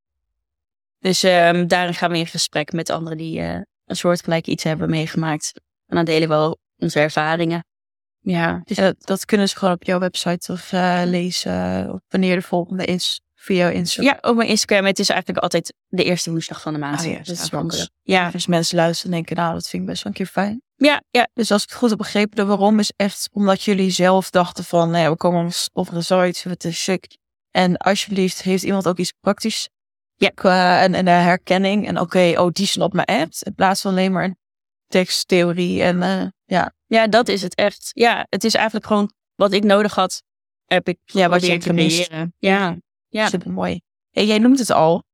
S2: Dus ehm, daarin gaan we in gesprek met anderen die eh, een soortgelijk iets hebben meegemaakt. En dan delen we wel onze ervaringen. Ja, dus
S1: Eh, dat kunnen ze gewoon op jouw website of eh, lezen of wanneer de volgende is via jouw Instagram.
S2: ja, op mijn Instagram. Het is eigenlijk altijd de eerste woensdag van de maand.
S1: Oh ja,
S2: dat
S1: dat
S2: is makkelijk. Ja,
S1: Dus mensen luisteren en denken, nou, dat vind ik best wel een keer fijn.
S2: ja, ja,
S1: Dus als ik het goed heb begrepen, de waarom is echt omdat jullie zelf dachten van, nou ja, we komen op een zoiets, het is chic. En alsjeblieft, heeft iemand ook iets praktisch?
S2: Ja.
S1: Qua, en, en de herkenning. En oké, oh, die snapt me echt. In plaats van alleen maar teksttheorie. En eh, ja,
S2: ja, dat is het echt. Ja, het is eigenlijk gewoon wat ik nodig had, heb ik
S1: Ja, wat je
S2: te
S1: gemist.
S2: creëren. Ja, ja.
S1: super mooi. En jij noemt het al,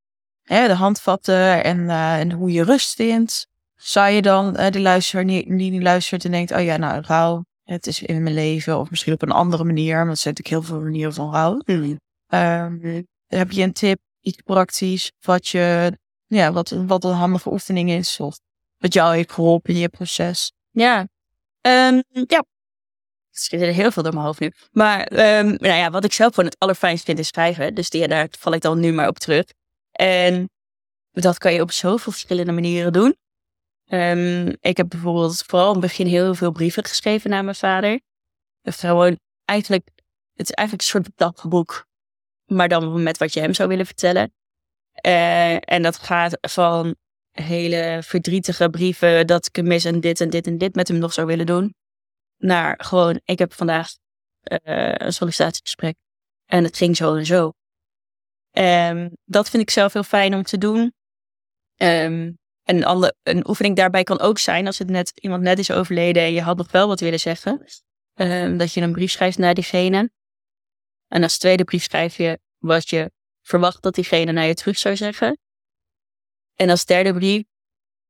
S1: hè, de handvatten en, eh, en hoe je rust vindt. Zou je dan eh, de luisteraar die, die luistert en denkt, oh ja, nou, rouw, het is in mijn leven. Of misschien op een andere manier, want er zijn natuurlijk heel veel manieren van rouw.
S2: Hmm.
S1: Ehm, heb je een tip, iets praktisch, wat, je, ja, wat, wat een handige oefening is? Of wat jou heeft geholpen in je proces?
S2: Ja. Ehm, ja. Er zit er heel veel door mijn hoofd nu. Maar ehm, nou ja, wat ik zelf gewoon het allerfijnst vind is schrijven. Dus die, daar val ik dan nu maar op terug. En dat kan je op zoveel verschillende manieren doen. Ehm, ik heb bijvoorbeeld vooral in het begin heel veel brieven geschreven naar mijn vader. Gewoon eigenlijk, het is eigenlijk een soort dagboek. Maar dan met wat je hem zou willen vertellen. Eh, en dat gaat van hele verdrietige brieven dat ik hem mis en dit en dit en dit met hem nog zou willen doen. Naar gewoon, ik heb vandaag eh, een sollicitatiegesprek en het ging zo en zo. Ehm, dat vind ik zelf heel fijn om te doen. Ehm, en andere, een oefening daarbij kan ook zijn als het net, iemand net is overleden en je had nog wel wat willen zeggen. ehm, dat je een brief schrijft naar diegene. En als tweede brief schrijf je wat je verwacht dat diegene naar je terug zou zeggen. En als derde brief,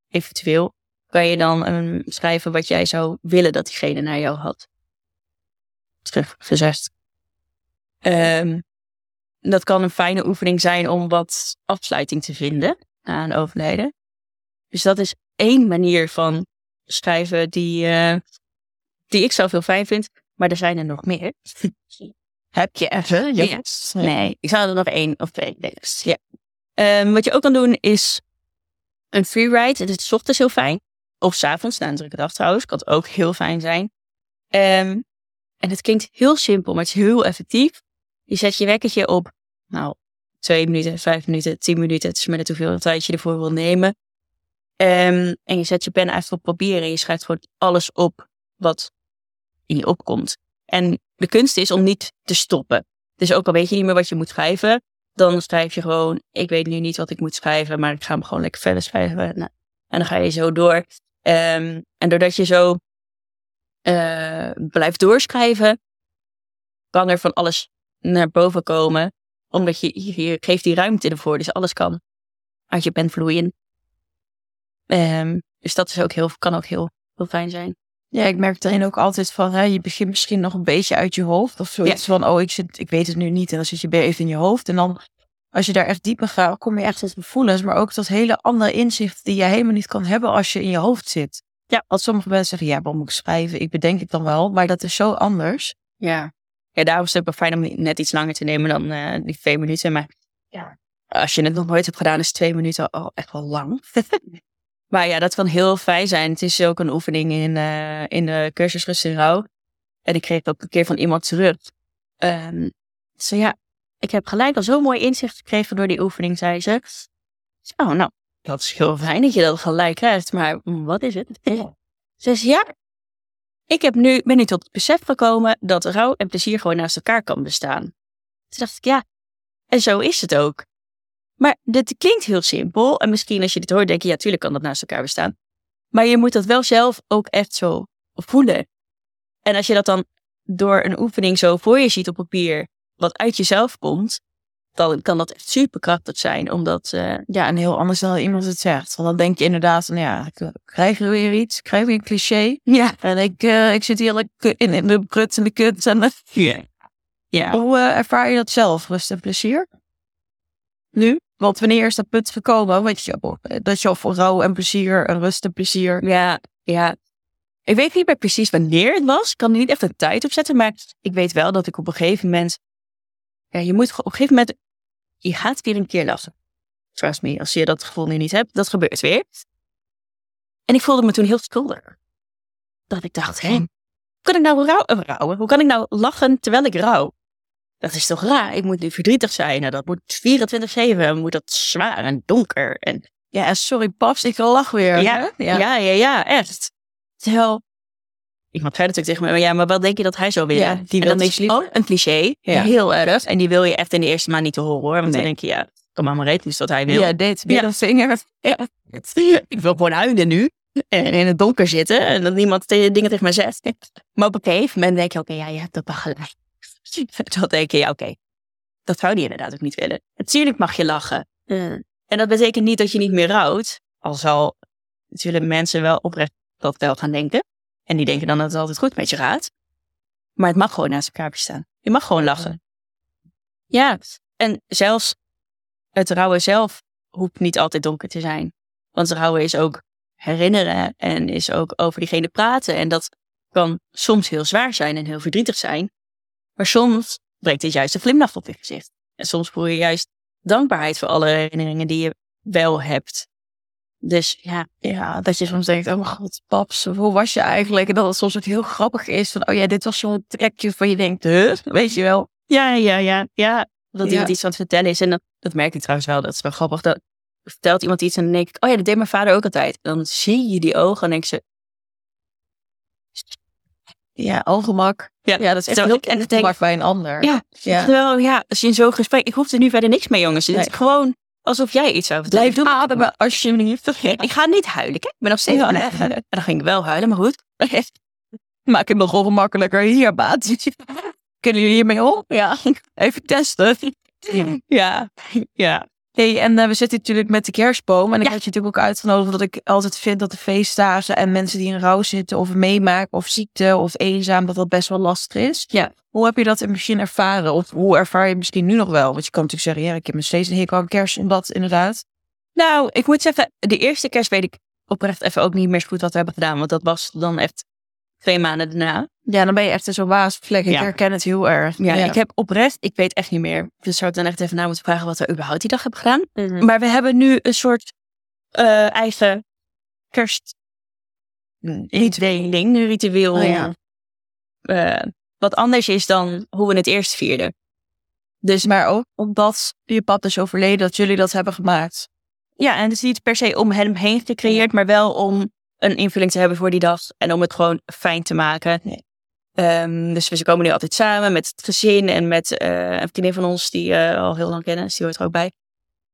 S2: eventueel, kan je dan ehm, schrijven wat jij zou willen dat diegene naar jou had. Teruggezegd. Ehm, dat kan een fijne oefening zijn om wat afsluiting te vinden een overlijden. Dus dat is één manier van schrijven die, uh, die ik zelf heel fijn vind. Maar er zijn er nog meer.
S1: Heb je even?
S2: Yes. Nee, ik zou er nog één of twee. Ja. Um, wat je ook kan doen is een freeride. Het is s ochtends heel fijn. Of s avonds, na een drukke dag trouwens. Kan het ook heel fijn zijn. Um, en het klinkt heel simpel, maar het is heel effectief. Je zet je wekkertje op, nou, twee minuten, vijf minuten, tien minuten. Het is maar net hoeveel tijd je ervoor wil nemen. Um, en je zet je pen even op papier en je schrijft gewoon alles op wat in je opkomt. En de kunst is om niet te stoppen. Dus ook al weet je niet meer wat je moet schrijven, dan schrijf je gewoon, ik weet nu niet wat ik moet schrijven, maar ik ga hem gewoon lekker verder schrijven. Nou, en dan ga je zo door. Um, en doordat je zo uh, blijft doorschrijven, kan er van alles naar boven komen. Omdat je, je, geeft die ruimte ervoor, dus alles kan uit je pen vloeien. Um, dus dat is ook heel, kan ook heel, heel fijn zijn.
S1: Ja, ik merk erin ook altijd van, hè, je begint misschien nog een beetje uit je hoofd. Of zoiets van, oh, ik, zit, ik weet het nu niet. En dan zit je even in je hoofd. En dan, als je daar echt dieper gaat, kom je echt tot gevoelens. Maar ook tot hele andere inzichten die je helemaal niet kan hebben als je in je hoofd zit. Ja. Als sommige mensen zeggen, ja, waarom moet ik schrijven? Ik bedenk het dan wel. Maar dat is zo anders.
S2: Ja. Ja, daarom is het ook wel fijn om net iets langer te nemen dan uh, die twee minuten. Maar ja, als je het nog nooit hebt gedaan, is twee minuten al echt wel lang. Maar ja, dat kan heel fijn zijn. Het is ook een oefening in, uh, in de cursus Rust en Rouw. En ik kreeg ook een keer van iemand terug. Um, zo ja, ik heb gelijk al zo'n mooi inzicht gekregen door die oefening, zei ze. Oh, nou, dat is heel fijn dat je dat gelijk krijgt. Maar wat is het? Ze zei ja, ik heb nu, ben nu tot het besef gekomen dat rouw en plezier gewoon naast elkaar kan bestaan. Toen dacht ik, ja, en zo is het ook. Maar dit klinkt heel simpel. En misschien als je dit hoort, denk je, ja, tuurlijk kan dat naast elkaar bestaan. Maar je moet dat wel zelf ook echt zo voelen. En als je dat dan door een oefening zo voor je ziet op papier, wat uit jezelf komt, dan kan dat echt superkrachtig zijn. Omdat, uh,
S1: ja, en heel anders dan iemand het zegt. Want dan denk je inderdaad, nou ja, ik krijg weer iets, krijg weer een cliché. Ja. En ik, uh, ik zit hier in, in de prut en de kut. En de... Ja. ja. Hoe uh, ervaar je dat zelf, rust en plezier? Nu? Want wanneer is dat punt gekomen? Weet je, dat je voor rouw en plezier en rust en plezier.
S2: Ja, ja. Ik weet niet meer precies wanneer het was. Ik kan er niet echt een tijd op zetten. Maar ik weet wel dat ik op een gegeven moment. Ja, je moet op een gegeven moment. Je gaat weer een keer lachen. Trust me, als je dat gevoel nu niet hebt, dat gebeurt weer. En ik voelde me toen heel schuldig. Dat ik dacht, hé, hoe kan ik nou rouw, rouwen? Hoe kan ik nou lachen terwijl ik rouw? Dat is toch raar? Ik moet nu verdrietig zijn. En dat moet 24-7. Moet dat zwaar en donker. En
S1: ja, sorry, paps, ik lach weer.
S2: Ja, ja, ja, ja, ja, echt. Terwijl iemand zei natuurlijk tegen me, ja, maar wat denk je dat hij zou willen? Ja,
S1: die wil niks
S2: Oh, een cliché. Ja. Heel erg. En die wil je echt in de eerste maand niet te horen hoor. Want dan denk je, ja, kom maar maar reed, dus dat hij wil.
S1: Ja, dit, ja. vinger. Ja.
S2: Ik wil gewoon huilen nu. En in het donker zitten. En dat niemand dingen tegen me zegt. Maar op een gegeven moment denk je, oké, ja, je hebt dat wel gelijk. Dan denk je, ja, oké, dat zou die inderdaad ook niet willen. Natuurlijk mag je lachen. En dat betekent niet dat je niet meer rouwt. Al zal natuurlijk mensen wel oprecht dat wel gaan denken. En die denken dan dat het altijd goed met je gaat. Maar het mag gewoon naast elkaar bestaan. Je mag gewoon lachen. Ja, en zelfs het rouwen zelf hoeft niet altijd donker te zijn. Want rouwen is ook herinneren en is ook over diegene praten. En dat kan soms heel zwaar zijn en heel verdrietig zijn. Maar soms brengt dit juist een glimlach op je gezicht. En soms voel je juist dankbaarheid voor alle herinneringen die je wel hebt. Dus ja.
S1: Ja, dat je soms denkt, oh mijn god, paps, hoe was je eigenlijk? En dat het soms ook heel grappig is van, oh ja, dit was zo'n trekje van je denkt, huh? weet je wel.
S2: Ja, ja, ja, ja. Dat iemand iets aan het vertellen is. En dat, dat merk ik trouwens wel, dat is wel grappig. Dat vertelt iemand iets en dan denk ik, oh ja, dat deed mijn vader ook altijd. Dan zie je die ogen en denk ze,
S1: ja, ongemak. Ja, ja dat is echt zo, heel en ongemak bij een ander.
S2: Ja, ja. Terwijl, ja, als je in zo'n gesprek... Ik hoef er nu verder niks mee, jongens. Het is gewoon alsof jij iets zou
S1: vertellen. Blijf ademen alsjeblieft.
S2: Ik ga niet huilen. Kijk, ik ben nog steeds ja, nee. En dan ging ik wel huilen, maar goed.
S1: Maak het nog ongemakkelijker. Hier, baat. Kunnen jullie hiermee om? Ja. Even testen.
S2: Ja, ja.
S1: Hey, en uh, we zitten natuurlijk met de kerstboom. En ik had je natuurlijk ook uitgenodigd omdat ik altijd vind dat de feestdagen en mensen die in rouw zitten of meemaken of ziekte of eenzaam, dat dat best wel lastig is.
S2: Ja.
S1: Hoe heb je dat in het begin ervaren? Of hoe ervaar je misschien nu nog wel? Want je kan natuurlijk zeggen, ja, ik heb nog steeds een hekel aan kerst dat inderdaad.
S2: Nou, ik moet zeggen, de eerste kerst weet ik oprecht even ook niet meer zo goed wat we hebben gedaan. Want dat was dan echt twee maanden daarna.
S1: Ja, dan ben je echt zo'n waasvlek. Ik
S2: Ja.
S1: herken het heel erg.
S2: Ja, ik heb oprecht, ik weet echt niet meer. Dus zou ik dan echt even na moeten vragen wat we überhaupt die dag hebben gedaan.
S1: Mhm.
S2: Maar we hebben nu een soort eh, eigen kerst ritueel, ritueel.
S1: Oh ja.
S2: eh, wat anders is dan hoe we het eerst vierden.
S1: Dus maar ook omdat je pap is overleden, dat jullie dat hebben gemaakt.
S2: Ja, en het is niet per se om hem heen gecreëerd, maar wel om een invulling te hebben voor die dag en om het gewoon fijn te maken.
S1: Nee.
S2: Ehm, dus we komen nu altijd samen met het gezin en met eh, een vriendin van ons die eh, al heel lang kennen, dus die hoort er ook bij.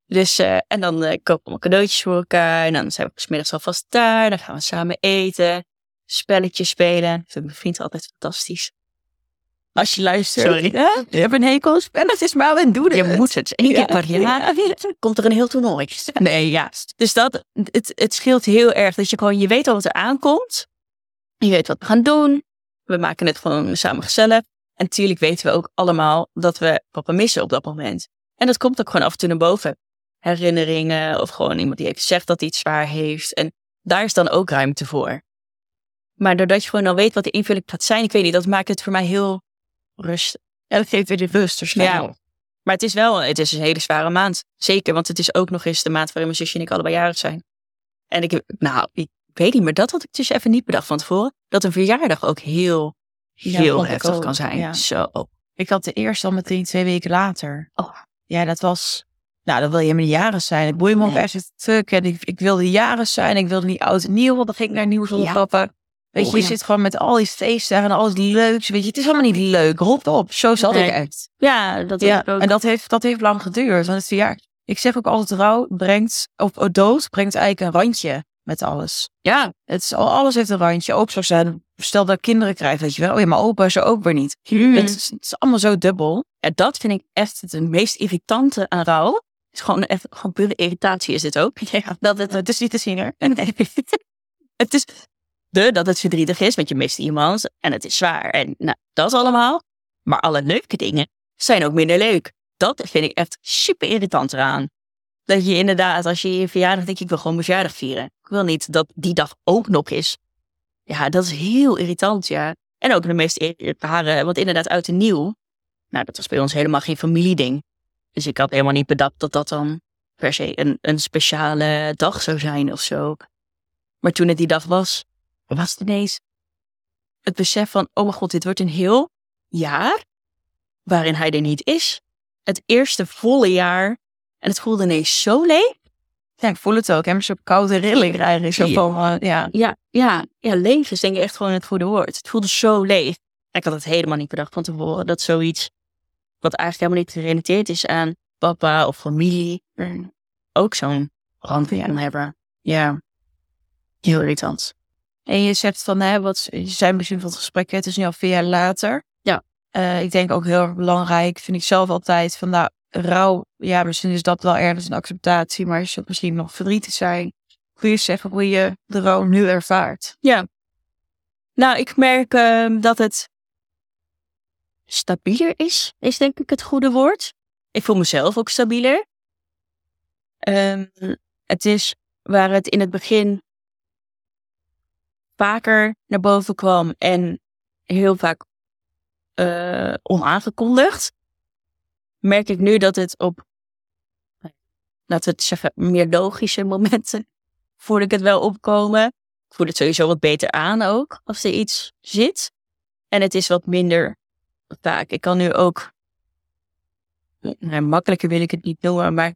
S2: Dus, eh, en dan kopen we allemaal cadeautjes voor elkaar en dan zijn we 's middags alvast daar. Dan gaan we samen eten, spelletjes spelen. Dat vindt mijn vriend altijd fantastisch.
S1: Als je luistert.
S2: Sorry.
S1: Je hebt een hekel aan spelletjes, maar we doen
S2: Je
S1: het.
S2: moet het één keer per jaar. Komt er een heel toernooi.
S1: Nee, ja.
S2: Dus dat, het, het scheelt heel erg dat je gewoon, je weet al wat er aankomt. Je weet wat we gaan doen. We maken het gewoon samen gezellig. En natuurlijk weten we ook allemaal dat we papa missen op dat moment. En dat komt ook gewoon af en toe naar boven. Herinneringen of gewoon iemand die even zegt dat hij iets zwaar heeft. En daar is dan ook ruimte voor. Maar doordat je gewoon al weet wat de invulling gaat zijn, ik weet niet, dat maakt het voor mij heel rustig.
S1: En dat geeft weer de rust. Dus
S2: Ja. Maar het is wel, het is een hele zware maand. Zeker, want het is ook nog eens de maand waarin mijn zusje en ik allebei jarig zijn. En ik, nou, ik weet niet, maar dat had ik dus even niet bedacht van tevoren. Dat een verjaardag ook heel, heel
S1: ik
S2: heftig kan zijn.
S1: ja.
S2: Zo.
S1: Ik had de eerste al meteen twee weken later.
S2: Oh.
S1: Ja, dat was... Nou, dan wil je niet jaren zijn. Het boeide me ook echt fuck. En ik, ik wilde jaren zijn. Ik wilde niet oud en nieuw. Want dan ging ik naar nieuw zonder
S2: Ja.
S1: papa. Weet
S2: Oh,
S1: je, je
S2: ja.
S1: zit gewoon met al die feestdagen en alles leuks. Weet je, het is allemaal niet leuk. Rot op. Zo zat
S2: Nee.
S1: ik echt.
S2: Ja, dat
S1: Ja,
S2: ook.
S1: en dat heeft, dat heeft lang geduurd. Want het verjaar. Ik zeg ook altijd, rouw brengt, of oh, dood brengt eigenlijk een randje met alles.
S2: ja,
S1: Het is, al- alles heeft een randje. Ook zo zijn, stel dat ik kinderen krijg, weet je wel. Oh ja, maar opa is er ook weer niet. Het, is, het is allemaal zo dubbel.
S2: en dat vind ik echt het meest irritante aan rouw. Het is gewoon echt, gewoon pure irritatie is dit ook.
S1: Ja, dat het, het is niet te zien hoor.
S2: het is de dat het verdrietig is, want je mist iemand en het is zwaar. En nou, dat allemaal. Maar alle leuke dingen zijn ook minder leuk. Dat vind ik echt super irritant eraan. Dat je inderdaad, als je je verjaardag denkt, ik wil gewoon mijn verjaardag vieren. Ik wil niet dat die dag ook nog is. Ja, dat is heel irritant, ja. En ook de meest ir- rare, want inderdaad, oud en nieuw. Nou, dat was bij ons helemaal geen familieding. Dus ik had helemaal niet bedacht dat dat dan per se een, een speciale dag zou zijn of zo. Maar toen het die dag was, was het ineens het besef van, oh mijn god, dit wordt een heel jaar waarin hij er niet is. Het eerste volle jaar. En het voelde ineens zo leeg.
S1: Ja, ik voel het ook. Hem zo'n koude rilling krijgen. Zo
S2: Ja.
S1: van, eh, ja.
S2: Ja, ja, ja, leeg is denk ik echt gewoon het goede woord. Het voelde zo leeg. Ik had het helemaal niet bedacht van tevoren. Dat zoiets, wat eigenlijk helemaal niet gerelateerd is aan papa of familie, er ook zo'n rand kan hebben. Ja, heel irritant.
S1: En je zegt van, hè, wat je zei begin van het gesprek, het is nu al vier jaar later.
S2: Ja.
S1: Eh, ik denk ook heel erg belangrijk, vind ik zelf altijd, van nou, rouw, ja, misschien is dat wel ergens een acceptatie, maar je zult misschien nog verdrietig zijn. Kun je zeggen hoe je de rouw nu ervaart?
S2: Ja. Nou, ik merk ehm, dat het stabieler is, is denk ik het goede woord. Ik voel mezelf ook stabieler. Ehm, het is waar het in het begin vaker naar boven kwam en heel vaak eh, onaangekondigd, merk ik nu dat het op, laten we het zeggen, meer logische momenten voel ik het wel opkomen. Ik voel het sowieso wat beter aan ook, als er iets zit. En het is wat minder vaak. Ik kan nu ook, nou, makkelijker wil ik het niet noemen, maar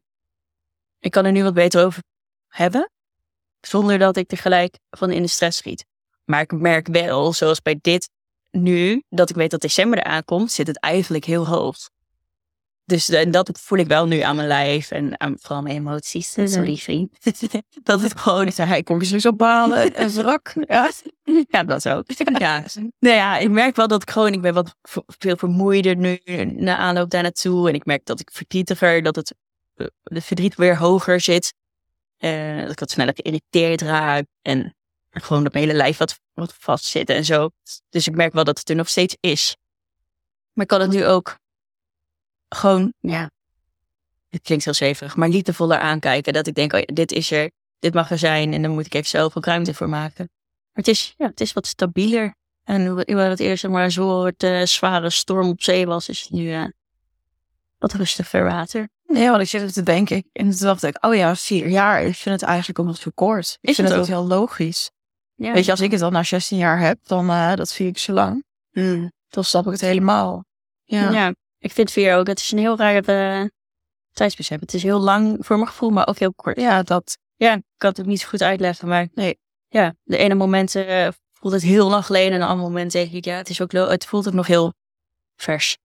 S2: ik kan er nu wat beter over hebben. Zonder dat ik er gelijk van in de stress schiet. Maar ik merk wel, zoals bij dit nu, dat ik weet dat december eraan komt, zit het eigenlijk heel hoog. Dus en dat voel ik wel nu aan mijn lijf en aan vooral mijn emoties.
S1: Mhm.
S2: Sorry, vriend. dat het gewoon
S1: zei, hij komt je sowieso balen en wrak. Ja.
S2: ja, dat ook. Ja. Nou ja, ik merk wel dat ik gewoon, ik ben wat veel vermoeider nu na aanloop daar naartoe. En ik merk dat ik verdrietiger, dat het eh, de verdriet weer hoger zit. Eh, dat ik wat sneller geïrriteerd raak. En gewoon dat mijn hele lijf wat, wat vast zit en zo. Dus ik merk wel dat het er nog steeds is. Maar ik kan het nu ook gewoon, ja, het klinkt heel zweverig, maar liefdevoller aankijken. Dat ik denk, oh ja, dit is er, dit mag er zijn en dan moet ik even zelf ook ruimte voor maken. Maar het is, ja, het is wat stabieler. En hoe het eerst maar zo'n soort eh, zware storm op zee was, is het nu eh, wat rustiger water.
S1: Nee, want ik zit er te denken. En toen dacht ik, oh ja, vier jaar. Ik vind het eigenlijk ook nog zo kort. Ik
S2: Is
S1: vind
S2: het
S1: het ook heel logisch.
S2: Ja.
S1: Weet je, als ik het dan na 16 jaar heb, dan eh dat vind ik zo lang.
S2: Hmm.
S1: Dan snap ik het helemaal. Ja.
S2: Ja. ik vind vier ook. Het is een heel raar tijdsbesef. Het is heel lang voor mijn gevoel, maar ook heel kort.
S1: Ja, dat.
S2: Ja, ik kan het ook niet zo goed uitleggen, maar
S1: Nee.
S2: ja, de ene moment eh, voelt het heel lang geleden en de andere moment denk ik, ja, het, is ook het voelt ook nog heel vers.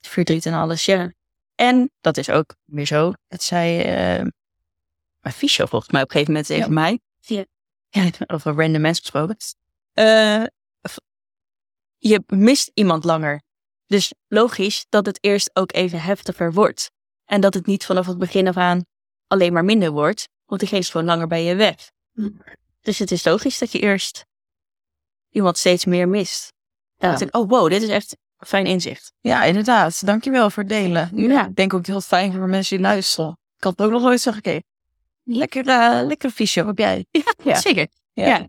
S2: Verdriet en alles, ja. En dat is ook weer zo. Het zei eh mijn fysio volgens mij op een gegeven moment tegen mij. Ja. Ja, over random mensen gesproken. Eh, je mist iemand langer. Dus logisch dat het eerst ook even heftiger wordt. En dat het niet vanaf het begin af aan alleen maar minder wordt, want diegene is gewoon langer bij je weg. Dus het is logisch dat je eerst iemand steeds meer mist. Ja. Ik, oh wow, dit is echt een fijn inzicht.
S1: Ja, inderdaad. Dankjewel voor het delen.
S2: Ja.
S1: Ik denk ook heel fijn voor mensen die luisteren. Ik had het ook nog nooit zo gekeken. Lekker, eh lekker heb jij. Ja.
S2: Zeker.
S1: Ja.
S2: Ja.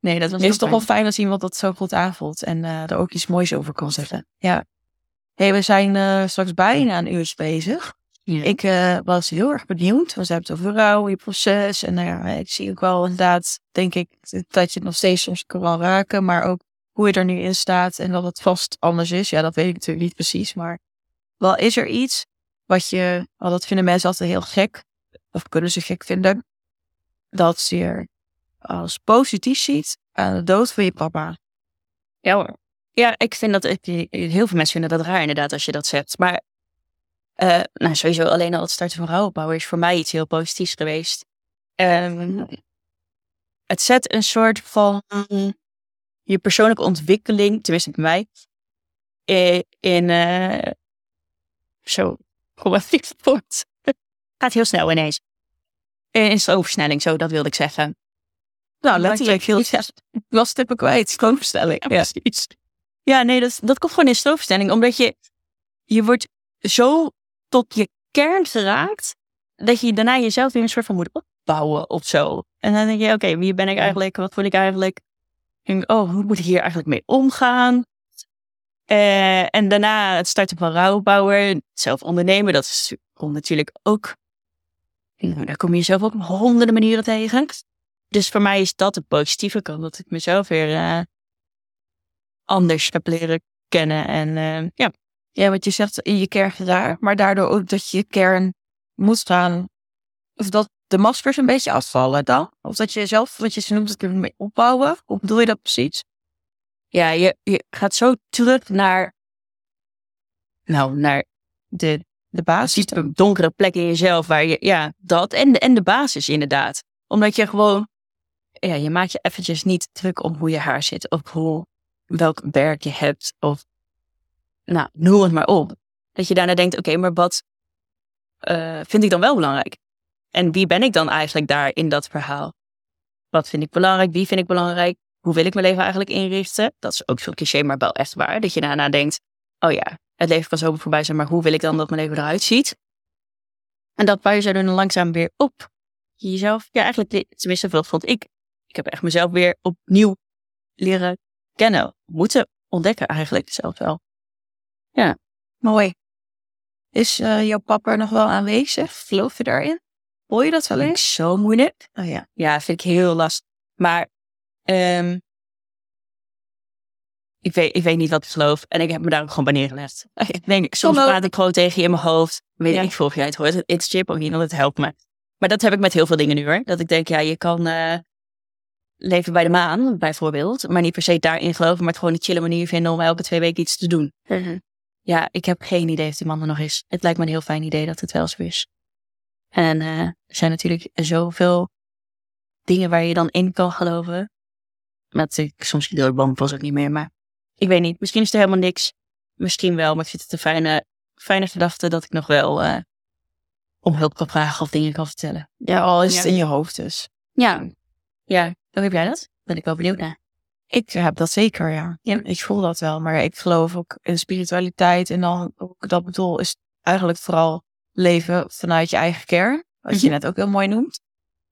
S2: Nee, dat was
S1: Het is toch wel
S2: fijn.
S1: als iemand dat zo goed aanvoelt en eh, er ook iets moois over kan zeggen. Ja. hey, we zijn eh, straks bijna een uur bezig.
S2: Ja.
S1: Ik was heel erg benieuwd. Want we hebben het over rouw, je proces. En nou ja, ik zie ook wel inderdaad, denk ik, dat je het nog steeds soms kan wel raken. Maar ook hoe je er nu in staat en dat het vast anders is. Ja, dat weet ik natuurlijk niet precies. Maar wel is er iets wat je, wel, dat vinden mensen altijd heel gek. Of kunnen ze gek vinden. Dat je er als positief ziet aan de dood van je papa.
S2: Ja. Ja, ik vind dat, heel veel mensen vinden dat raar inderdaad als je dat zegt. Maar eh, nou, sowieso alleen al het starten van rouwopbouwen is voor mij iets heel positiefs geweest. Ehm, het zet een soort van je persoonlijke ontwikkeling, tenminste bij mij, in, eh, zo, kom voort. Gaat heel snel ineens. In stroomversnelling, zo, dat wilde ik zeggen.
S1: Nou, letterlijk heel
S2: Ja.
S1: Ik was even kwijt. Stroomverstelling.
S2: Ja, precies. Ja, nee, dat, dat komt gewoon in stroomverstelling. Omdat je, je wordt zo tot je kern geraakt, dat je daarna jezelf weer een soort van moet opbouwen of zo. En dan denk je, oké, wie ben ik eigenlijk? Wat voel ik eigenlijk? En oh, hoe moet ik hier eigenlijk mee omgaan? Eh, en daarna het starten van rouwbouwer, zelf ondernemen, dat is, komt natuurlijk ook. Nou, daar kom je zelf ook honderden manieren tegen. Dus voor mij is dat het positieve kant, dat ik mezelf weer eh, anders heb leren kennen. En eh, ja,
S1: Ja, want je zegt in je kern gedaan, maar daardoor ook dat je kern moet gaan. Of dat de maskers een beetje afvallen dan? Of dat je jezelf, wat je ze noemt, het opbouwen? Hoe bedoel je dat precies?
S2: ja je, je gaat zo terug naar, nou, naar de,
S1: De basis.
S2: diepe, donkere plek in jezelf, waar je, ja, dat en de, en de basis inderdaad. Omdat je gewoon, ja, je maakt je eventjes niet druk om hoe je haar zit, of hoe, welk werk je hebt, of, nou, noem het maar op. Dat je daarna denkt, oké, maar wat eh, vind ik dan wel belangrijk? En wie ben ik dan eigenlijk daar in dat verhaal? Wat vind ik belangrijk? Wie vind ik belangrijk? Hoe wil ik mijn leven eigenlijk inrichten? Dat is ook veel cliché, maar wel echt waar. Dat je daarna denkt, oh ja, het leven kan zo voorbij zijn, maar hoe wil ik dan dat mijn leven eruit ziet? En dat bouw je zo dan langzaam weer op. Jezelf, ja, eigenlijk, tenminste, dat vond ik. Ik heb echt mezelf weer opnieuw leren kennen, moeten ontdekken eigenlijk zelf wel.
S1: Mooi. Is eh, jouw papa nog wel aanwezig? Geloof je daarin? Hoor je dat wel eens?
S2: zo moeilijk.
S1: Oh ja.
S2: Ja, vind ik heel lastig. Maar ehm, ik, weet, ik weet niet wat ik geloof. En ik heb me daar ook gewoon bij neergelegd. Ik denk, soms praat ik gewoon tegen je in mijn hoofd. Weet
S1: Ja.
S2: ik veel of jij het hoort. Het is chip ook niet, het helpt me. Maar dat heb ik met heel veel dingen nu hoor. Dat ik denk, ja, je kan eh, leven bij de maan, bijvoorbeeld. Maar niet per se daarin geloven, maar het gewoon een chille manier vinden om elke twee weken iets te doen. Ja, ik heb geen idee of die man er nog is. Het lijkt me een heel fijn idee dat het wel zo is. En eh, er zijn natuurlijk zoveel dingen waar je dan in kan geloven. Met ik soms deel ik bang was ook niet meer, maar ik weet niet. Misschien is er helemaal niks. Misschien wel, maar ik vind het een fijne, fijne gedachte dat ik nog wel eh, om hulp kan vragen of dingen kan vertellen.
S1: Ja, al is het in je hoofd dus.
S2: Ja, ja. Hoe heb jij dat? Ben ik wel benieuwd naar.
S1: Ik heb dat zeker, ja.
S2: Ja.
S1: Ik voel dat wel, maar ik geloof ook in spiritualiteit. En dan, ook dat bedoel, is eigenlijk vooral leven vanuit je eigen kern. Wat je
S2: Mhm.
S1: net ook heel mooi noemt.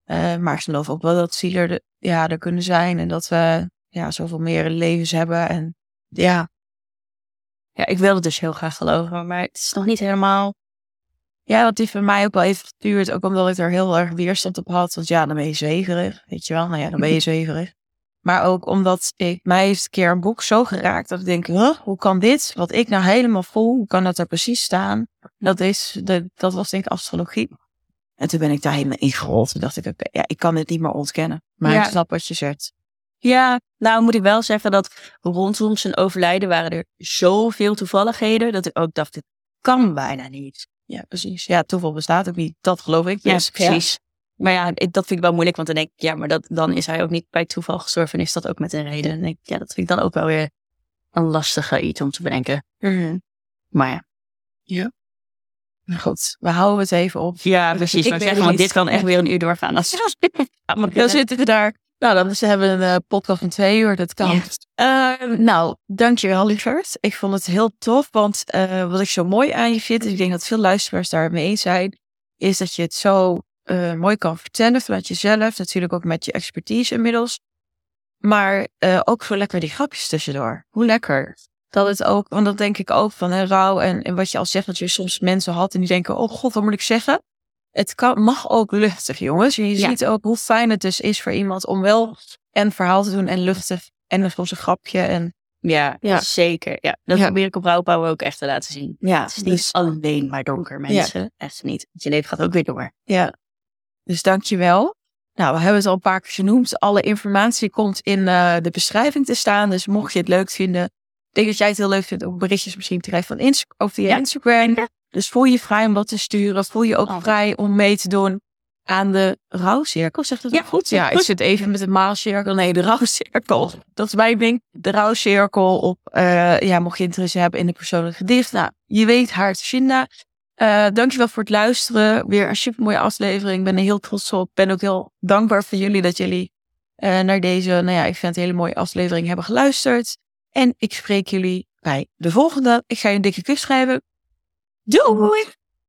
S1: Eh, maar ik geloof ook wel dat zielen er, ja, er kunnen zijn. En dat we ja, zoveel meer levens hebben. En ja,
S2: Ja, ik wil het dus heel graag geloven, maar het is nog niet helemaal.
S1: ja, dat heeft bij mij ook wel even geduurd. Ook omdat ik er heel erg weerstand op had. Want ja, dan ben je zweverig. Weet je wel? Nou ja, dan ben je zweverig. Maar ook omdat ik, mij is een keer een boek zo geraakt dat ik denk, huh, hoe kan dit, wat ik nou helemaal voel, hoe kan dat er precies staan? Dat, is, de, dat was denk ik astrologie. En toen ben ik daar helemaal ingerold. Toen dacht ik, oké, ja, ik kan dit niet meer ontkennen. Maar
S2: Ja.
S1: ik snap wat je zegt.
S2: Ja, nou moet ik wel zeggen dat rondom zijn overlijden waren er zoveel toevalligheden dat ik ook dacht, dit kan bijna niet.
S1: Ja, precies. Ja, toeval bestaat ook niet. Dat geloof ik.
S2: Ja, precies. Maar ja, ik- dat vind ik wel moeilijk, want dan denk ik, ja, maar dat, dan is hij ook niet bij toeval gestorven en is dat ook met een reden. En dan denk ik, ja, dat vind ik dan ook wel weer een lastige iets om te bedenken.
S1: Mhm.
S2: Maar ja.
S1: Goed, we houden het even op.
S2: Ja, precies.
S1: Ik het
S2: want dit kan echt weer een uur doorgaan. Ja, maar
S1: Dan zitten we daar. Nou, dan ze hebben een eh, podcast van twee uur. Dat kan. Eh, nou, dankjewel, lieverd. Ik vond het heel tof, want eh, wat ik zo mooi aan je vind, en ik denk dat veel luisteraars daar het mee eens zijn, is dat je het zo eh, mooi kan vertellen vanuit jezelf. Natuurlijk ook met je expertise inmiddels. Maar ook zo lekker die grapjes tussendoor. Hoe lekker. Dat het ook, want dat denk ik ook van hè, rouw en, en wat je al zegt, dat je soms mensen had en die denken, oh god, wat moet ik zeggen? Het kan, mag ook luchtig, jongens. Je
S2: Ja.
S1: ziet ook hoe fijn het dus is voor iemand om wel een verhaal te doen en luchtig en soms een grapje. En
S2: Ja,
S1: Ja.
S2: zeker. Ja, dat
S1: Ja.
S2: probeer ik op Rouwbouw ook echt te laten zien.
S1: ja,
S2: Het is niet
S1: dus,
S2: alleen maar donker, mensen. Echt niet. Je leven gaat ook weer door.
S1: ja. dus dankjewel. Nou, we hebben het al een paar keer genoemd. Alle informatie komt in eh, de beschrijving te staan. Dus mocht je het leuk vinden, ik denk dat jij het heel leuk vindt om berichtjes misschien te krijgen van Insta of via
S2: Ja.
S1: Instagram. Dus voel je vrij om wat te sturen. Voel je ook
S2: Oh.
S1: vrij om mee te doen aan de rouwcirkel. Zegt dat
S2: Ja,
S1: goed? Ja,
S2: goed.
S1: ik zit even met de maalcirkel. Nee, de rouwcirkel. Dat is mijn ding. De rouwcirkel op, eh, ja, mocht je interesse hebben in de persoonlijke gedicht. Nou, je weet haar vinden. Eh, dankjewel voor het luisteren. Weer een super mooie aflevering. Ik ben er heel trots op. Ik ben ook heel dankbaar voor jullie dat jullie eh, naar deze, nou ja, ik vind het een hele mooie aflevering hebben geluisterd. En ik spreek jullie bij de volgende. Ik ga je een dikke kus schrijven. Do it.